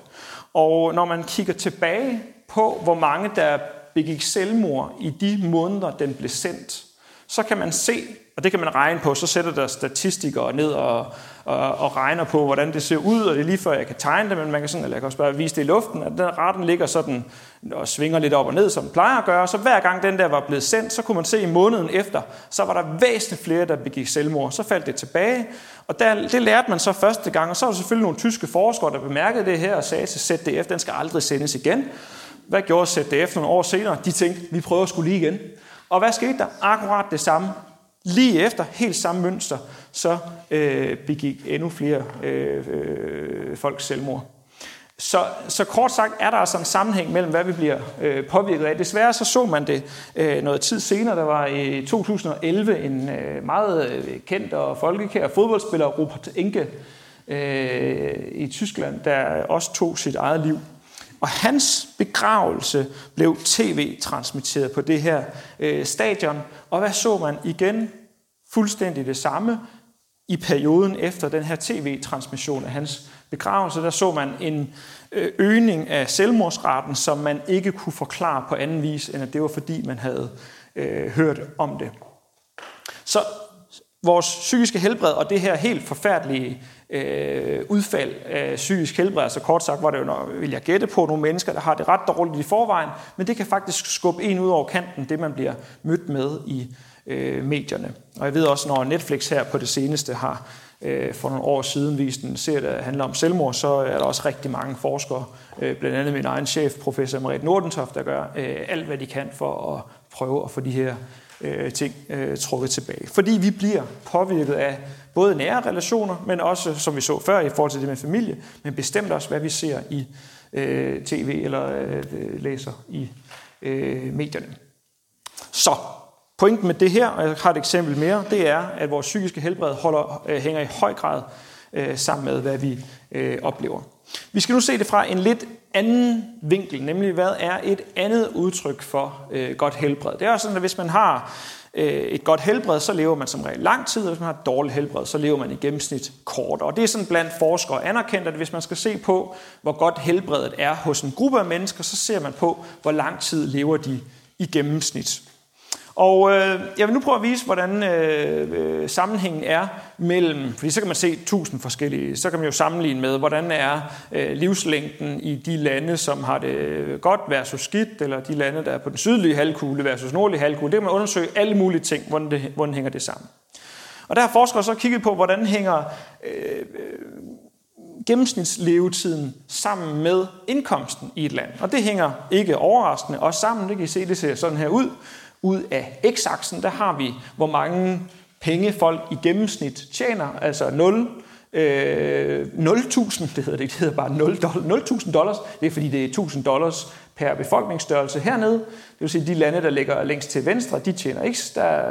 Og når man kigger tilbage på, hvor mange der begik selvmord i de måneder, den blev sendt, så kan man se, og det kan man regne på, så sætter der statistikere ned og, og, og regner på, hvordan det ser ud, og det er lige før jeg kan tegne det, men man kan, sådan, eller jeg kan også bare vise det i luften, at den retten ligger sådan og svinger lidt op og ned, som den plejer at gøre, så hver gang den der var blevet sendt, så kunne man se i måneden efter, så var der væsentligt flere, der begik selvmord. Så faldt det tilbage, og der, det lærte man så første gang, og så var der selvfølgelig nogle tyske forskere, der bemærkede det her og sagde til ZDF, den skal aldrig sendes igen. Hvad gjorde ZDF nogle år senere? De tænkte, vi prøver skulle lige igen. Og hvad skete der? Akkurat det samme. Lige efter, helt samme mønster, så øh, begik endnu flere øh, øh, folk selvmord. Så, så kort sagt er der altså en sammenhæng mellem, hvad vi bliver øh, påvirket af. Desværre så så man det øh, noget tid senere. Der var i 2011 en øh, meget øh, kendt og folkekær fodboldspiller, Robert Enke, øh, i Tyskland, der også tog sit eget liv. Og hans begravelse blev tv-transmitteret på det her øh, stadion. Og hvad så man igen? Fuldstændig det samme. I perioden efter den her tv-transmission af hans begravelse, der så man en øh, øgning af selvmordsraten, som man ikke kunne forklare på anden vis, end at det var fordi, man havde øh, hørt om det. Så vores psykiske helbred og det her helt forfærdelige øh, udfald af psykisk helbred. Altså kort sagt var det jo, når, vil jeg gætte på, nogle mennesker, der har det ret dårligt i forvejen, men det kan faktisk skubbe en ud over kanten, det man bliver mødt med i øh, medierne. Og jeg ved også, når Netflix her på det seneste har øh, for nogle år siden vist en serie, der handler om selvmord, så er der også rigtig mange forskere, øh, blandt andet min egen chef, professor Marit Nordentoft, der gør øh, alt, hvad de kan for at prøve at få de her øh, ting øh, trukket tilbage. Fordi vi bliver påvirket af både nære relationer, men også, som vi så før, i forhold til det med familie, men bestemt også, hvad vi ser i øh, tv eller øh, læser i øh, medierne. Så pointen med det her, og jeg har et eksempel mere, det er, at vores psykiske helbred holder, øh, hænger i høj grad øh, sammen med, hvad vi øh, oplever. Vi skal nu se det fra en lidt anden vinkel, nemlig hvad er et andet udtryk for øh, godt helbred. Det er sådan, at hvis man har øh, et godt helbred, så lever man som regel lang tid, og hvis man har et dårligt helbred, så lever man i gennemsnit kort. Og det er sådan blandt forskere anerkendt, at hvis man skal se på, hvor godt helbredet er hos en gruppe af mennesker, så ser man på, hvor lang tid lever de i gennemsnit. Og øh, jeg vil nu prøve at vise, hvordan øh, øh, sammenhængen er mellem, fordi så kan man se tusind forskellige, så kan man jo sammenligne med, hvordan er øh, livslængden i de lande, som har det øh, godt versus skidt, eller de lande, der er på den sydlige halvkugle versus nordlige halvkugle. Det kan man undersøge alle mulige ting, hvordan, det, hvordan hænger det sammen. Og der har forskere så kigget på, hvordan hænger øh, øh gennemsnitslevetiden sammen med indkomsten i et land. Og det hænger ikke overraskende også sammen. Det kan I se, det ser sådan her ud ud af x-aksen, der har vi, hvor mange penge folk i gennemsnit tjener, altså 0, øh, 0.000, det hedder det ikke, det hedder bare 0 0.000 dollars, det er fordi det er 1.000 dollars per befolkningsstørrelse hernede. Det vil sige, at de lande, der ligger længst til venstre, de tjener ikke, der,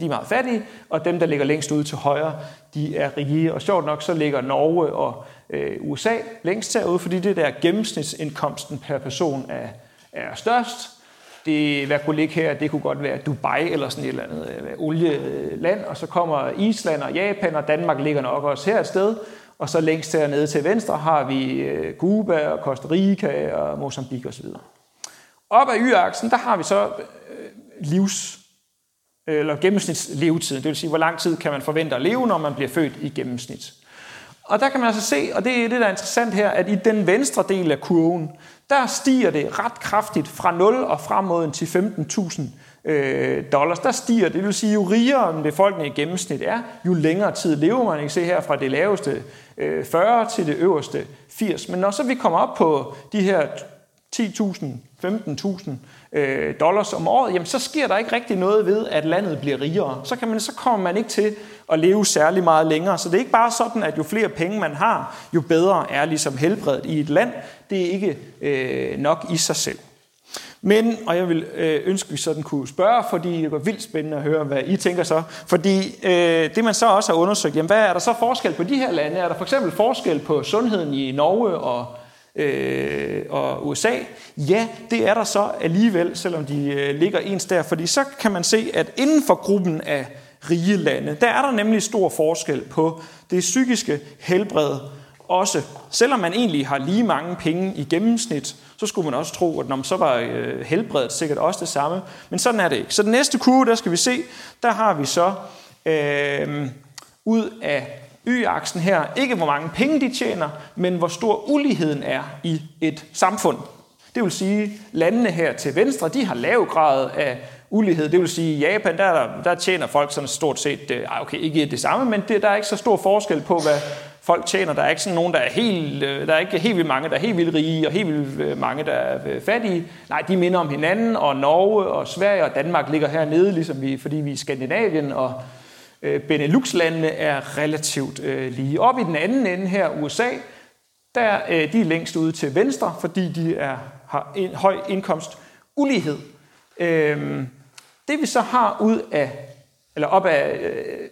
de er meget fattige, og dem, der ligger længst ude til højre, de er rige. Og sjovt nok, så ligger Norge og øh, USA længst herude, fordi det der gennemsnitsindkomsten per person er, er størst, det, hvad kunne ligge her? Det kunne godt være Dubai eller sådan et eller andet øh, olieland, og så kommer Island og Japan, og Danmark ligger nok også her et sted. Og så længst nede til venstre har vi øh, Cuba og Costa Rica og Mozambique osv. Op ad y-aksen, der har vi så øh, livs, eller gennemsnitslevetiden, det vil sige, hvor lang tid kan man forvente at leve, når man bliver født i gennemsnit. Og der kan man altså se, og det er det, der er interessant her, at i den venstre del af kurven, der stiger det ret kraftigt fra 0 og frem mod til 15.000 øh, dollars. Der stiger det, det vil sige, jo rigere en befolkning i gennemsnit er, jo længere tid lever man. I kan se her fra det laveste øh, 40 til det øverste 80. Men når så vi kommer op på de her 10.000, 15.000 øh, dollars om året, jamen så sker der ikke rigtig noget ved, at landet bliver rigere. Så, kan man, så kommer man ikke til at leve særlig meget længere. Så det er ikke bare sådan, at jo flere penge man har, jo bedre er ligesom helbredet i et land. Det er ikke øh, nok i sig selv. Men, og jeg vil øh, ønske, at vi sådan kunne spørge, fordi det går vildt spændende at høre, hvad I tænker så. Fordi øh, det man så også har undersøgt, jamen hvad er der så forskel på de her lande? Er der for eksempel forskel på sundheden i Norge og øh, og USA, ja, det er der så alligevel, selvom de øh, ligger ens der, fordi så kan man se, at inden for gruppen af rige lande, der er der nemlig stor forskel på det psykiske helbred også. Selvom man egentlig har lige mange penge i gennemsnit, så skulle man også tro, at når så var øh, helbredet sikkert også det samme. Men sådan er det ikke. Så den næste kurve, der skal vi se, der har vi så øh, ud af y-aksen her, ikke hvor mange penge de tjener, men hvor stor uligheden er i et samfund. Det vil sige, landene her til venstre, de har lav grad af ulighed. Det vil sige, i Japan, der, der tjener folk sådan stort set, øh, okay, ikke det samme, men det, der er ikke så stor forskel på, hvad folk tjener. Der er ikke sådan nogen, der er helt, øh, der er ikke helt vildt mange, der er helt vildt rige, og helt vildt øh, mange, der er øh, fattige. Nej, de minder om hinanden, og Norge og Sverige og Danmark ligger hernede, ligesom vi, fordi vi er Skandinavien, og Øh, Benelux-landene er relativt øh, lige. Op i den anden ende her, USA, der øh, de er længst ude til venstre, fordi de er, har en høj indkomstulighed. Øhm, det vi så har ud af eller op af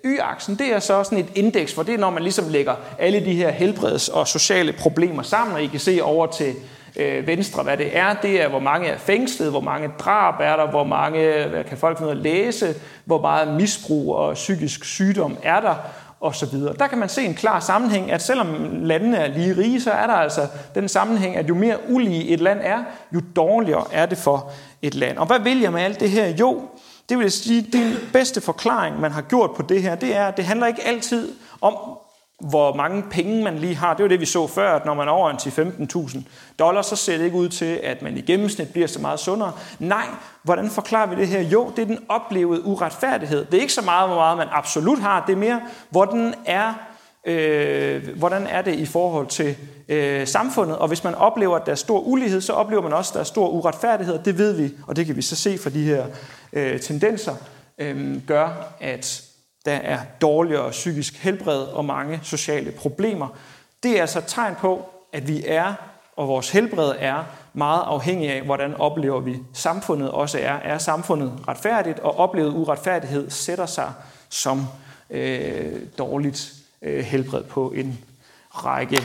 y-aksen, det er så sådan et indeks, for det er, når man ligesom lægger alle de her helbreds- og sociale problemer sammen, og I kan se over til øh, venstre, hvad det er. Det er, hvor mange er fængslet, hvor mange drab er der, hvor mange hvad kan folk finde at læse, hvor meget misbrug og psykisk sygdom er der, og så videre. Der kan man se en klar sammenhæng, at selvom landene er lige rige, så er der altså den sammenhæng, at jo mere ulige et land er, jo dårligere er det for et land. Og hvad vil jeg med alt det her? Jo, det vil sige, at den bedste forklaring, man har gjort på det her, det er, at det handler ikke altid om, hvor mange penge man lige har. Det var det, vi så før, at når man er over en 10-15.000 dollars, så ser det ikke ud til, at man i gennemsnit bliver så meget sundere. Nej, hvordan forklarer vi det her? Jo, det er den oplevede uretfærdighed. Det er ikke så meget, hvor meget man absolut har. Det er mere, hvordan er øh, hvordan er det i forhold til øh, samfundet. Og hvis man oplever, at der er stor ulighed, så oplever man også, at der er stor uretfærdighed. Det ved vi, og det kan vi så se fra de her øh, tendenser, øh, gør, at der er dårligere psykisk helbred og mange sociale problemer. Det er altså et tegn på, at vi er, og vores helbred er, meget afhængig af, hvordan oplever vi samfundet også er. Er samfundet retfærdigt, og oplevet uretfærdighed sætter sig som øh, dårligt øh, helbred på en række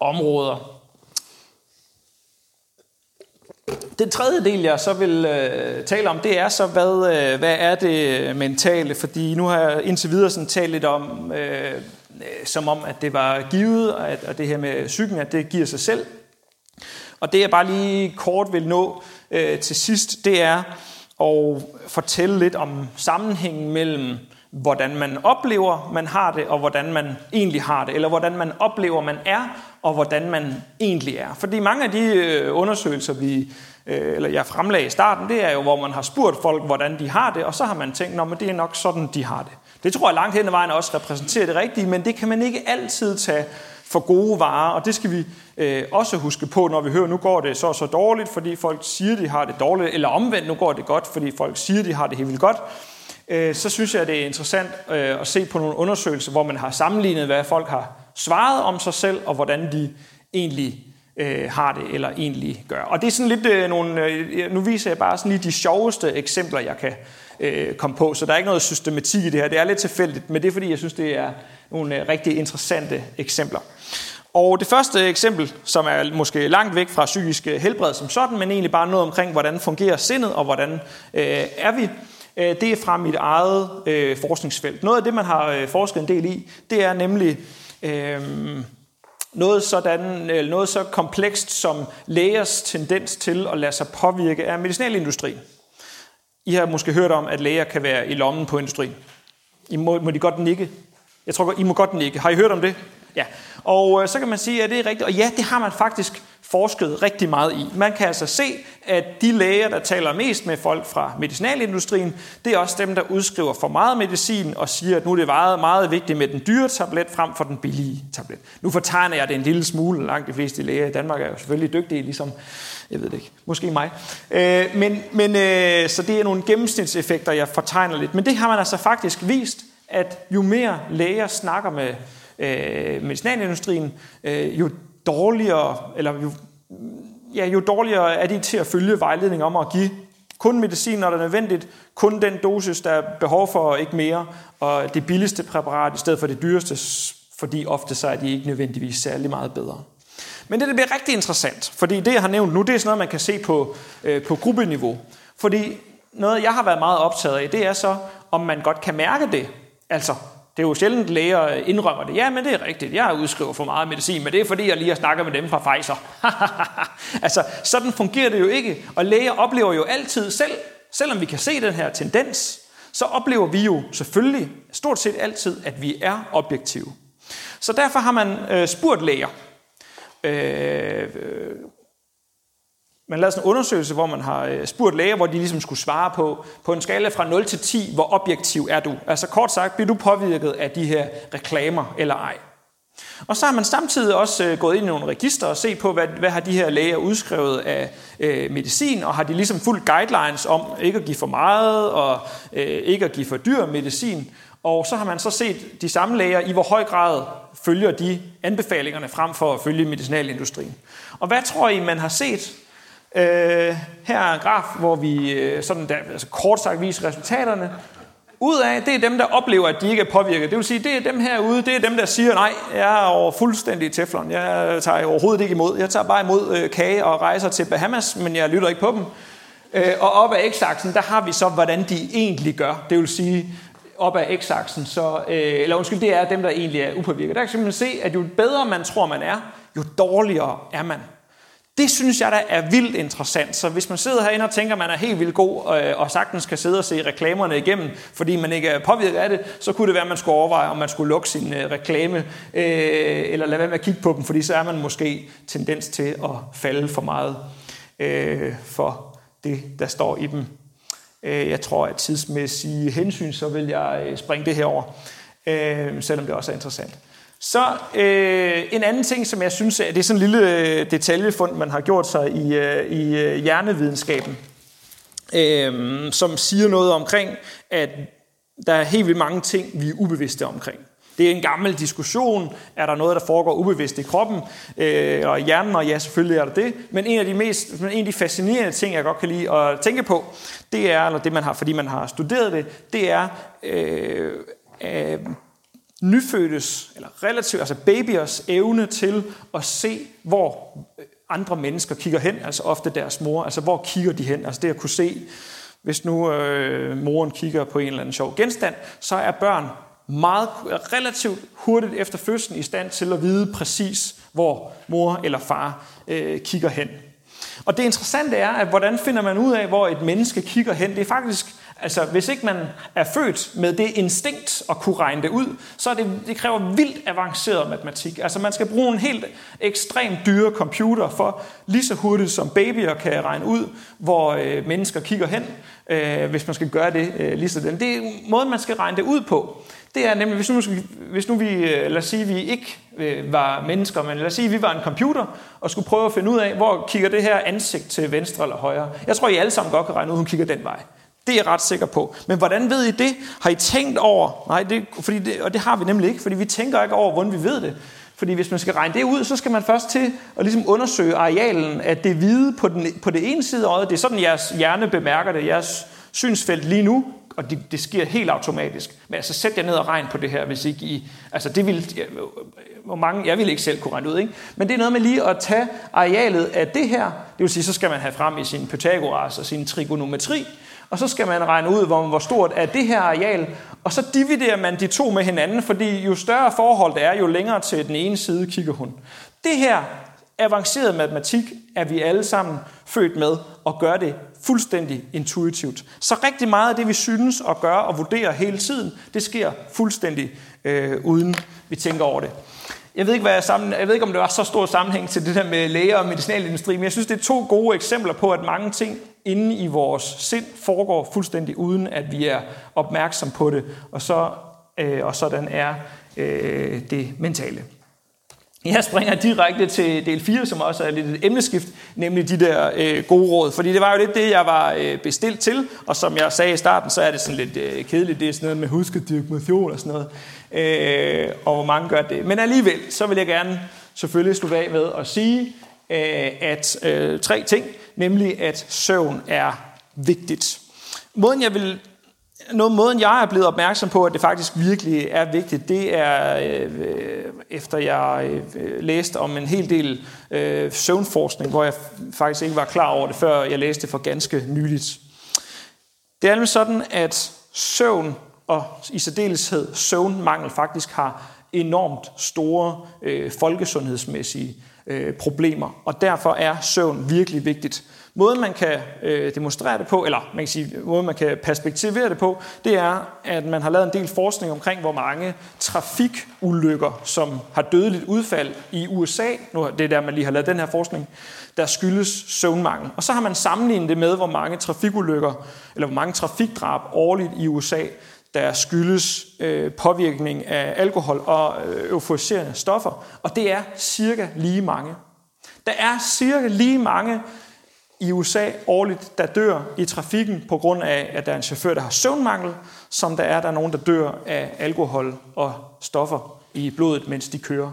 områder. Den tredje del, jeg så vil øh, tale om, det er så, hvad, øh, hvad er det mentale? Fordi nu har jeg indtil videre sådan talt lidt om, øh, øh, som om, at det var givet, og, at, og det her med psyken, at det giver sig selv. Og det jeg bare lige kort vil nå øh, til sidst, det er at fortælle lidt om sammenhængen mellem hvordan man oplever, man har det, og hvordan man egentlig har det, eller hvordan man oplever, man er, og hvordan man egentlig er. Fordi mange af de øh, undersøgelser, vi, øh, eller jeg fremlagde i starten, det er jo, hvor man har spurgt folk, hvordan de har det, og så har man tænkt, at det er nok sådan, de har det. Det tror jeg langt hen ad vejen også repræsenterer det rigtige, men det kan man ikke altid tage for gode varer, og det skal vi øh, også huske på, når vi hører, nu går det så så dårligt, fordi folk siger, de har det dårligt, eller omvendt, nu går det godt, fordi folk siger, de har det helt vildt godt. Øh, så synes jeg, det er interessant øh, at se på nogle undersøgelser, hvor man har sammenlignet, hvad folk har svaret om sig selv, og hvordan de egentlig øh, har det, eller egentlig gør. Og det er sådan lidt øh, nogle, øh, nu viser jeg bare sådan lige de sjoveste eksempler, jeg kan øh, komme på, så der er ikke noget systematik i det her. Det er lidt tilfældigt, men det er fordi, jeg synes, det er nogle rigtig interessante eksempler. Og det første eksempel, som er måske langt væk fra psykisk helbred som sådan, men egentlig bare noget omkring, hvordan fungerer sindet, og hvordan øh, er vi, det er fra mit eget øh, forskningsfelt. Noget af det, man har øh, forsket en del i, det er nemlig øh, noget, sådan, eller noget så komplekst som lægers tendens til at lade sig påvirke af medicinalindustrien. I har måske hørt om, at læger kan være i lommen på industrien. I må, må de godt nikke? Jeg tror, I må godt nikke. Har I hørt om det? Ja. Og øh, så kan man sige, at det er rigtigt. Og ja, det har man faktisk forsket rigtig meget i. Man kan altså se, at de læger, der taler mest med folk fra medicinalindustrien, det er også dem, der udskriver for meget medicin og siger, at nu er det meget, meget vigtigt med den dyre tablet frem for den billige tablet. Nu fortegner jeg det en lille smule. Langt de fleste læger i Danmark er jo selvfølgelig dygtige, ligesom, jeg ved det ikke, måske mig. Øh, men, men, øh, så det er nogle gennemsnitseffekter, jeg fortegner lidt. Men det har man altså faktisk vist, at jo mere læger snakker med øh, medicinalindustrien, øh, jo dårligere, eller jo, ja, jo dårligere er de til at følge vejledning om at give kun medicin, når det er nødvendigt, kun den dosis, der er behov for, ikke mere, og det billigste præparat i stedet for det dyreste, fordi ofte så er de ikke nødvendigvis særlig meget bedre. Men det, det bliver rigtig interessant, fordi det, jeg har nævnt nu, det er sådan noget, man kan se på, øh, på gruppeniveau. Fordi noget, jeg har været meget optaget af, det er så, om man godt kan mærke det. Altså, det er jo sjældent, læger indrømmer det. Ja, men det er rigtigt. Jeg udskriver for meget medicin, men det er fordi, jeg lige har snakket med dem fra Pfizer. altså, sådan fungerer det jo ikke. Og læger oplever jo altid selv, selvom vi kan se den her tendens, så oplever vi jo selvfølgelig stort set altid, at vi er objektive. Så derfor har man øh, spurgt læger, øh, man lavede sådan en undersøgelse, hvor man har øh, spurgt læger, hvor de ligesom skulle svare på, på en skala fra 0 til 10, hvor objektiv er du? Altså kort sagt, bliver du påvirket af de her reklamer eller ej? Og så har man samtidig også øh, gået ind i nogle register og set på, hvad, hvad har de her læger udskrevet af øh, medicin, og har de ligesom fuldt guidelines om ikke at give for meget og øh, ikke at give for dyr medicin. Og så har man så set de samme læger i hvor høj grad følger de anbefalingerne frem for at følge medicinalindustrien. Og hvad tror I, man har set Øh, her er en graf, hvor vi øh, sådan der, altså kort sagt viser resultaterne. Ud af, det er dem, der oplever, at de ikke er påvirket. Det vil sige, det er dem herude, det er dem, der siger, nej, jeg er over fuldstændig teflon. Jeg tager overhovedet ikke imod. Jeg tager bare imod øh, kage og rejser til Bahamas, men jeg lytter ikke på dem. Øh, og op ad x-aksen, der har vi så, hvordan de egentlig gør. Det vil sige, op ad x-aksen, så, øh, eller undskyld, det er dem, der egentlig er upåvirket. Der kan man se, at jo bedre man tror, man er, jo dårligere er man. Det synes jeg da er vildt interessant. Så hvis man sidder herinde og tænker, at man er helt vildt god øh, og sagtens kan sidde og se reklamerne igennem, fordi man ikke er påvirket af det, så kunne det være, at man skulle overveje, om man skulle lukke sin øh, reklame, øh, eller lade være med at kigge på dem, fordi så er man måske tendens til at falde for meget for det, der står i dem. Jeg tror, at tidsmæssige hensyn, så vil jeg springe det her over. selvom det også er interessant. Så øh, en anden ting, som jeg synes, det er sådan en lille øh, detaljefund, man har gjort sig i, øh, i øh, hjernevidenskaben, øh, som siger noget omkring, at der er helt vildt mange ting, vi er ubevidste omkring. Det er en gammel diskussion. Er der noget, der foregår ubevidst i kroppen øh, og i hjernen? Og ja, selvfølgelig er der det. Men en af de mest, en af de fascinerende ting, jeg godt kan lide at tænke på, det er, eller det man har, fordi man har studeret det, det er øh, øh, nyfødtes, eller relativt, altså babyers evne til at se, hvor øh, andre mennesker kigger hen, altså ofte deres mor, altså hvor kigger de hen, altså det at kunne se, hvis nu øh, moren kigger på en eller anden sjov genstand, så er børn meget relativt hurtigt efter fødslen i stand til at vide præcis, hvor mor eller far øh, kigger hen. Og det interessante er, at hvordan finder man ud af, hvor et menneske kigger hen? Det er faktisk, altså hvis ikke man er født med det instinkt at kunne regne det ud, så er det, det kræver vildt avanceret matematik. Altså man skal bruge en helt ekstremt dyre computer for lige så hurtigt som babyer kan regne ud, hvor øh, mennesker kigger hen, øh, hvis man skal gøre det øh, lige sådan. Det er måden, man skal regne det ud på. Det er nemlig, hvis nu, hvis nu vi, øh, lad os sige, vi ikke øh, var mennesker, men lad os sige, vi var en computer, og skulle prøve at finde ud af, hvor kigger det her ansigt til venstre eller højre. Jeg tror, I alle sammen godt kan regne ud, at hun kigger den vej. Det er jeg ret sikker på. Men hvordan ved I det? Har I tænkt over? Nej, det, fordi det, og det har vi nemlig ikke, fordi vi tænker ikke over, hvordan vi ved det. Fordi hvis man skal regne det ud, så skal man først til at ligesom undersøge arealen af det hvide på, den, på det ene side af øjet. Det er sådan, jeres hjerne bemærker det. Jeres synsfelt lige nu og det, det sker helt automatisk. Men altså, sæt jer ned og regn på det her, hvis ikke I... Altså, det vil... Hvor mange... Jeg vil ikke selv kunne regne ud, ikke? Men det er noget med lige at tage arealet af det her. Det vil sige, så skal man have frem i sin Pythagoras og sin trigonometri, og så skal man regne ud, hvor, hvor stort er det her areal, og så dividerer man de to med hinanden, fordi jo større forhold det er, jo længere til den ene side kigger hun. Det her avanceret matematik er vi alle sammen født med og gør det fuldstændig intuitivt. Så rigtig meget af det, vi synes at gøre og vurdere hele tiden, det sker fuldstændig øh, uden vi tænker over det. Jeg ved, ikke, hvad jeg, sammen, jeg ved ikke, om det var så stor sammenhæng til det der med læger og medicinalindustri, men jeg synes, det er to gode eksempler på, at mange ting inde i vores sind foregår fuldstændig uden, at vi er opmærksom på det, og, så, øh, og sådan er øh, det mentale. Jeg springer direkte til del 4, som også er lidt et emneskift, nemlig de der øh, gode råd. Fordi det var jo lidt det, jeg var øh, bestilt til, og som jeg sagde i starten, så er det sådan lidt øh, kedeligt. Det er sådan noget med huskediagnostion og sådan noget, øh, og hvor mange gør det. Men alligevel, så vil jeg gerne selvfølgelig slutte af med at sige, øh, at øh, tre ting, nemlig at søvn er vigtigt. Måden, jeg vil noget måden, jeg er blevet opmærksom på, at det faktisk virkelig er vigtigt, det er, øh, efter jeg øh, læste om en hel del øh, søvnforskning, hvor jeg faktisk ikke var klar over det, før jeg læste det for ganske nyligt. Det er nemlig sådan, at søvn og i særdeleshed søvnmangel faktisk har enormt store øh, folkesundhedsmæssige øh, problemer, og derfor er søvn virkelig vigtigt. Måden man kan øh, demonstrere det på, eller man kan sige, måden man kan perspektivere det på, det er, at man har lavet en del forskning omkring, hvor mange trafikulykker, som har dødeligt udfald i USA, nu det er der, man lige har lavet den her forskning, der skyldes søvnmangel. Og så har man sammenlignet det med, hvor mange trafikulykker, eller hvor mange trafikdrab årligt i USA, der skyldes øh, påvirkning af alkohol og øh, euforiserende stoffer. Og det er cirka lige mange. Der er cirka lige mange i USA årligt, der dør i trafikken på grund af, at der er en chauffør, der har søvnmangel, som der er, der er nogen, der dør af alkohol og stoffer i blodet, mens de kører.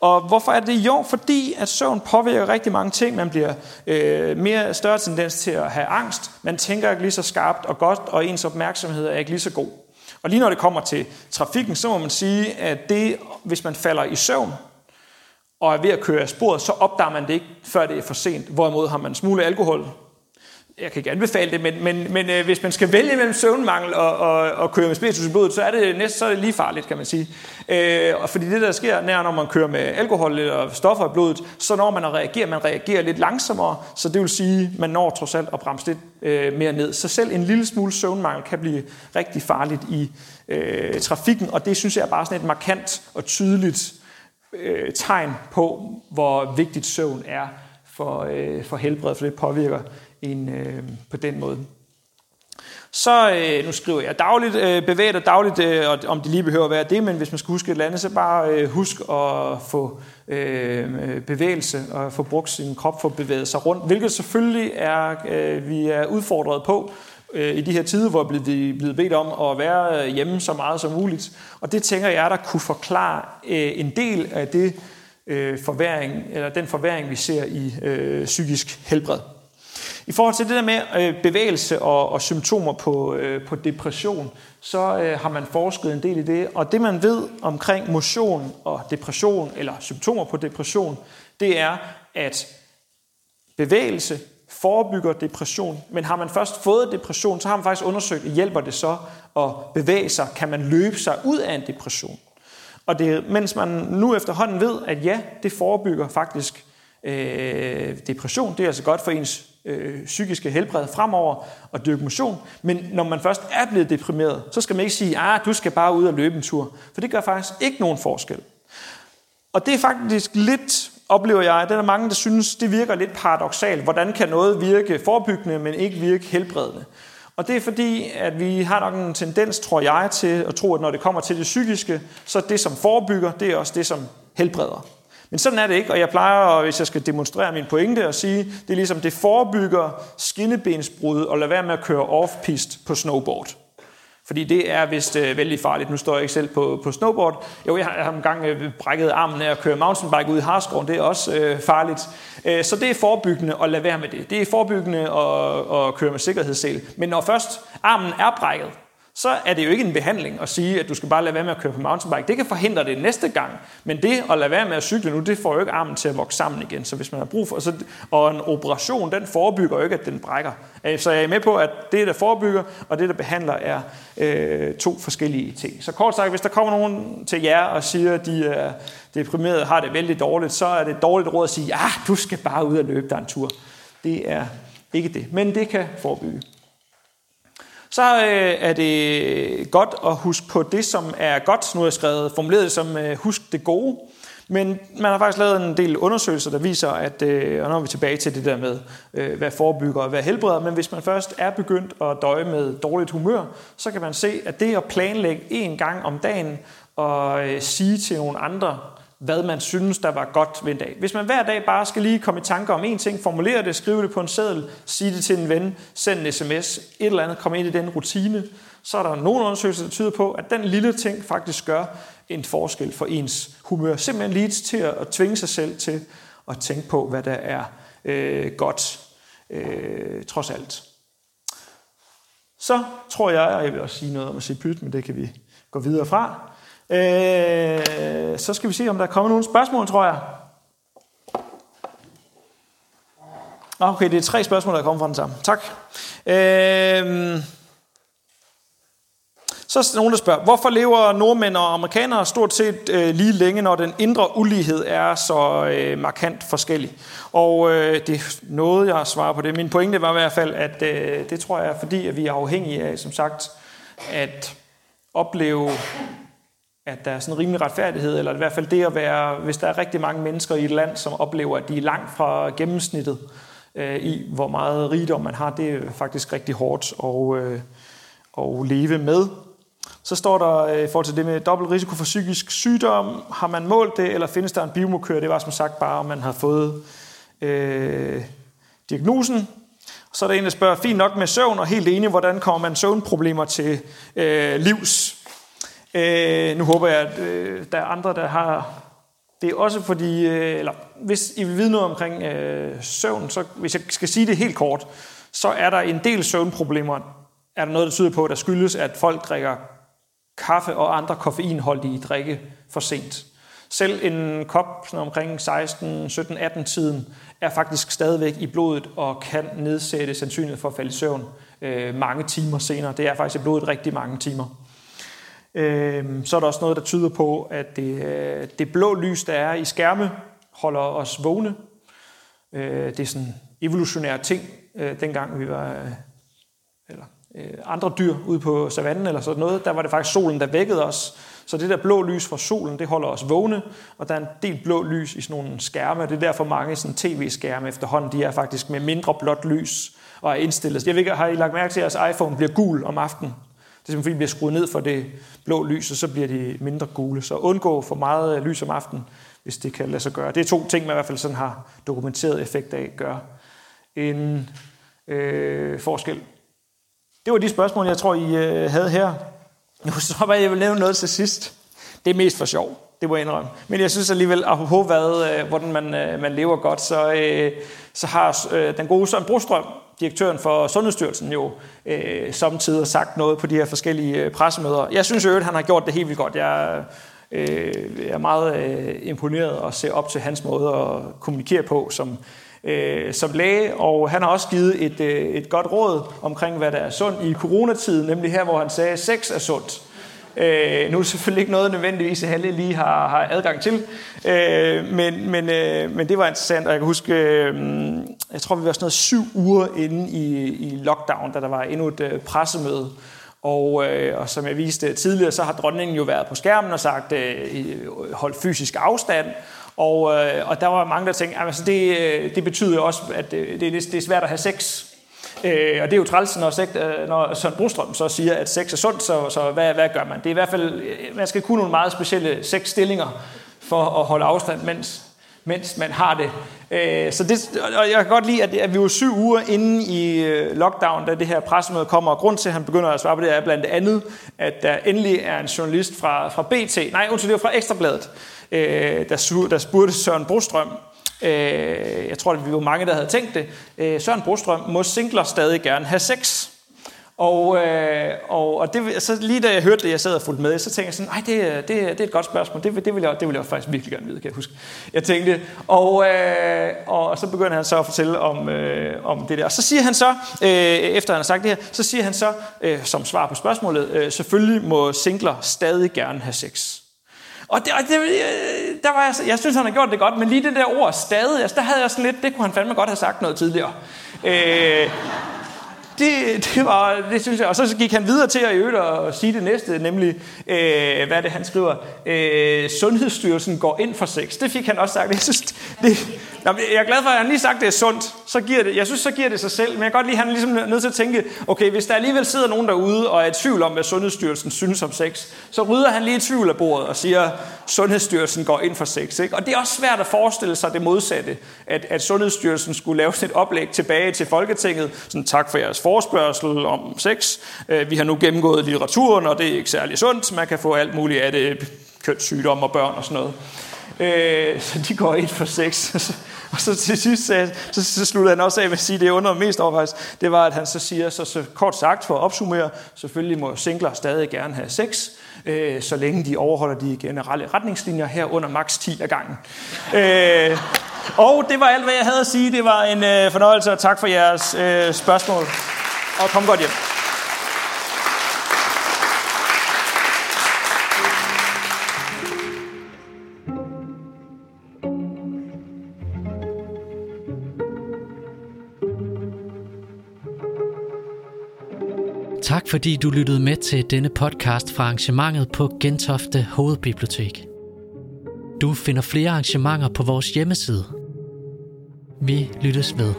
Og hvorfor er det jo? Fordi at søvn påvirker rigtig mange ting. Man bliver øh, mere større tendens til at have angst. Man tænker ikke lige så skarpt og godt, og ens opmærksomhed er ikke lige så god. Og lige når det kommer til trafikken, så må man sige, at det, hvis man falder i søvn, og er ved at køre af sporet, så opdager man det ikke, før det er for sent. Hvorimod har man smule alkohol, jeg kan ikke anbefale det, men, men, men øh, hvis man skal vælge mellem søvnmangel og, og, og køre med spiritus i blodet, så er det næsten så er det lige farligt, kan man sige. Øh, og fordi det, der sker, nær når man kører med alkohol eller stoffer i blodet, så når man at reagere, man reagerer lidt langsommere, så det vil sige, man når trods alt at bremse lidt øh, mere ned. Så selv en lille smule søvnmangel kan blive rigtig farligt i øh, trafikken, og det synes jeg er bare sådan et markant og tydeligt øh, tegn på, hvor vigtigt søvn er for, øh, for helbredet, for det påvirker en øh, på den måde. Så, øh, nu skriver jeg dagligt, øh, bevæg dig dagligt, øh, og om det lige behøver at være det, men hvis man skal huske et eller andet, så bare øh, husk at få øh, øh, bevægelse og få brugt sin krop for at bevæge sig rundt, hvilket selvfølgelig er, øh, vi er udfordret på øh, i de her tider, hvor vi er blevet bedt om at være hjemme så meget som muligt. Og det tænker jeg, der kunne forklare øh, en del af det øh, forværing, eller den forværing, vi ser i øh, psykisk helbred. I forhold til det der med øh, bevægelse og, og symptomer på, øh, på depression, så øh, har man forsket en del i det. Og det man ved omkring motion og depression, eller symptomer på depression, det er, at bevægelse forebygger depression. Men har man først fået depression, så har man faktisk undersøgt, hjælper det så at bevæge sig? Kan man løbe sig ud af en depression? Og det, mens man nu efterhånden ved, at ja, det forebygger faktisk øh, depression, det er altså godt for ens øh, psykiske helbred fremover og dyrke motion. Men når man først er blevet deprimeret, så skal man ikke sige, at ah, du skal bare ud og løbe en tur. For det gør faktisk ikke nogen forskel. Og det er faktisk lidt, oplever jeg, at der er mange, der synes, det virker lidt paradoxalt. Hvordan kan noget virke forebyggende, men ikke virke helbredende? Og det er fordi, at vi har nok en tendens, tror jeg, til at tro, at når det kommer til det psykiske, så det, som forebygger, det er også det, som helbreder. Men sådan er det ikke, og jeg plejer, hvis jeg skal demonstrere min pointe, at sige, det er ligesom, det forebygger skinnebensbrud og lade være med at køre off-pist på snowboard. Fordi det er vist øh, vældig farligt. Nu står jeg ikke selv på, på snowboard. Jo, jeg har, jeg har engang øh, brækket armen af at køre mountainbike ud i Harskoven. Det er også øh, farligt. Øh, så det er forebyggende at lade være med det. Det er forebyggende at, at køre med sikkerhedssel. Men når først armen er brækket, så er det jo ikke en behandling at sige, at du skal bare lade være med at køre på mountainbike. Det kan forhindre det næste gang. Men det at lade være med at cykle nu, det får jo ikke armen til at vokse sammen igen. Så hvis man har brug for... Så, og en operation, den forebygger jo ikke, at den brækker. Øh, så jeg er med på, at det, der forebygger, og det, der behandler, er øh, to forskellige ting. Så kort sagt, hvis der kommer nogen til jer og siger, at de er deprimerede har det vældig dårligt, så er det et dårligt råd at sige, ja, ah, du skal bare ud og løbe dig en tur. Det er ikke det. Men det kan forebygge så øh, er det godt at huske på det, som er godt. Nu har jeg skrevet, formuleret det som øh, husk det gode. Men man har faktisk lavet en del undersøgelser, der viser, at, øh, og nu er vi tilbage til det der med, øh, hvad forebygger og hvad helbreder, men hvis man først er begyndt at døje med dårligt humør, så kan man se, at det at planlægge en gang om dagen og øh, sige til nogle andre, hvad man synes, der var godt ved en dag. Hvis man hver dag bare skal lige komme i tanke om en ting, formulere det, skrive det på en seddel, sige det til en ven, send en sms, et eller andet, komme ind i den rutine, så er der nogle undersøgelser, der tyder på, at den lille ting faktisk gør en forskel for ens humør. Simpelthen lige til at tvinge sig selv til at tænke på, hvad der er øh, godt, øh, trods alt. Så tror jeg, og jeg vil også sige noget om at se pyt, men det kan vi gå videre fra. Øh, så skal vi se, om der er kommet nogle spørgsmål, tror jeg. Ah, okay, det er tre spørgsmål, der er kommet fra den samme. Tak. Øh, så er der nogen, der spørger, hvorfor lever nordmænd og amerikanere stort set øh, lige længe, når den indre ulighed er så øh, markant forskellig? Og øh, det nåede jeg at svare på det. Min pointe var i hvert fald, at øh, det tror jeg er fordi, at vi er afhængige af, som sagt, at opleve at der er sådan en rimelig retfærdighed, eller i hvert fald det at være, hvis der er rigtig mange mennesker i et land, som oplever, at de er langt fra gennemsnittet øh, i, hvor meget rigdom man har, det er faktisk rigtig hårdt at, øh, at leve med. Så står der øh, i forhold til det med dobbelt risiko for psykisk sygdom, har man målt det, eller findes der en biomokør? Det var som sagt bare, om man har fået øh, diagnosen. Så er der en, der spørger, fint nok med søvn, og helt enig, hvordan kommer man søvnproblemer til øh, livs? Øh, nu håber jeg, at øh, der er andre, der har... Det er også fordi, øh, eller hvis I vil vide noget omkring øh, søvn, så hvis jeg skal sige det helt kort, så er der en del søvnproblemer. Er der noget, der tyder på, der skyldes, at folk drikker kaffe og andre koffeinholdige drikke for sent. Selv en kop sådan omkring 16, 17, 18 tiden er faktisk stadigvæk i blodet og kan nedsætte sandsynligheden for at falde i søvn øh, mange timer senere. Det er faktisk i blodet rigtig mange timer. Øh, så er der også noget, der tyder på, at det, øh, det blå lys, der er i skærme, holder os vågne. Øh, det er sådan evolutionære evolutionær ting, øh, dengang vi var øh, eller øh, andre dyr ude på savannen eller sådan noget, der var det faktisk solen, der vækkede os. Så det der blå lys fra solen, det holder os vågne, og der er en del blå lys i sådan nogle skærme, og det er derfor mange sådan tv-skærme efterhånden, de er faktisk med mindre blåt lys, og er indstillet. Jeg ved ikke, har I lagt mærke til, at jeres iPhone bliver gul om aftenen? Det er simpelthen, fordi de bliver skruet ned for det blå lys, og så bliver de mindre gule. Så undgå for meget øh, lys om aftenen, hvis det kan lade sig gøre. Det er to ting, man i hvert fald sådan har dokumenteret effekt af gør en øh, forskel. Det var de spørgsmål, jeg tror, I øh, havde her. Nu tror jeg, jeg vil nævne noget til sidst. Det er mest for sjov, det må jeg indrømme. Men jeg synes alligevel, apropos hvad, øh, hvordan man, øh, man lever godt, så, øh, så har øh, den gode Søren Brostrøm, direktøren for Sundhedsstyrelsen, jo øh, samtidig sagt noget på de her forskellige øh, pressemøder. Jeg synes jo, at han har gjort det helt vildt godt. Jeg øh, er meget øh, imponeret og ser op til hans måde at kommunikere på som øh, som læge, og han har også givet et, øh, et godt råd omkring, hvad der er sundt i coronatiden, nemlig her, hvor han sagde, at sex er sundt. Øh, nu er det selvfølgelig ikke noget nødvendigvis, at alle lige har, har adgang til, øh, men, men, øh, men det var interessant, og jeg kan huske, øh, jeg tror, vi var sådan noget syv uger inde i, i lockdown, da der var endnu et øh, pressemøde, og, øh, og som jeg viste tidligere, så har dronningen jo været på skærmen og sagt, øh, hold fysisk afstand, og, øh, og der var mange, der tænkte, at altså det, øh, det betyder også, at øh, det, det, det er svært at have sex. Øh, og det er jo træls, når, sekt, øh, når Søren Brostrøm så siger, at sex er sundt, så, så hvad, hvad gør man? Det er i hvert fald, øh, man skal kunne nogle meget specielle sexstillinger for at holde afstand, mens, mens man har det. Øh, så det, og jeg kan godt lide, at, at vi var syv uger inde i øh, lockdown, da det her pressemøde kommer, og grund til, at han begynder at svare på det, er blandt andet, at der endelig er en journalist fra, fra BT, nej, undskyld, det var fra Ekstrabladet, øh, der, der spurgte Søren Brostrøm, øh, jeg tror, at vi var mange, der havde tænkt det, øh, Søren Brostrøm, må singler stadig gerne have sex? Og, øh, og, og det, så lige da jeg hørte det, jeg sad og fulgte med, så tænkte jeg sådan, nej, det, det, det er et godt spørgsmål, det, det, vil jeg, det vil jeg faktisk virkelig gerne vide, kan jeg huske. Jeg tænkte, og, øh, og så begynder han så at fortælle om, øh, om det der. Og så siger han så, øh, efter han har sagt det her, så siger han så, øh, som svar på spørgsmålet, øh, selvfølgelig må singler stadig gerne have sex. Og, det, og det, øh, der var jeg, jeg synes, han har gjort det godt, men lige det der ord stadig, altså, der havde jeg sådan lidt, det kunne han fandme godt have sagt noget tidligere. Øh, det, det, var, det synes jeg. Og så gik han videre til at øve og sige det næste, nemlig, øh, hvad er det, han skriver? Øh, Sundhedsstyrelsen går ind for sex. Det fik han også sagt. Jeg synes, det, jeg er glad for, at han lige sagt, at det er sundt. Så giver det, jeg synes, så giver det sig selv. Men jeg kan godt lide, at han ligesom er ligesom nødt til at tænke, okay, hvis der alligevel sidder nogen derude og er i tvivl om, hvad Sundhedsstyrelsen synes om sex, så rydder han lige i tvivl af bordet og siger, Sundhedsstyrelsen går ind for sex. Ikke? Og det er også svært at forestille sig det modsatte, at, at Sundhedsstyrelsen skulle lave sådan et oplæg tilbage til Folketinget, sådan tak for jeres forspørgsel om sex. Øh, vi har nu gennemgået litteraturen, og det er ikke særlig sundt. Man kan få alt muligt af det, kønssygdomme og børn og sådan noget. Øh, så de går ind for sex. og så til sidst så, så, så sluttede han også af med at sige, det jeg under mest overvejs, det var, at han så siger, så, så kort sagt for at opsummere, selvfølgelig må singler stadig gerne have sex, øh, så længe de overholder de generelle retningslinjer her under maks 10 af gangen. Øh, og det var alt, hvad jeg havde at sige. Det var en øh, fornøjelse, og tak for jeres øh, spørgsmål. Og kom godt hjem. Tak fordi du lyttede med til denne podcast fra arrangementet på Gentofte Hovedbibliotek. Du finder flere arrangementer på vores hjemmeside. Vi lyttes ved.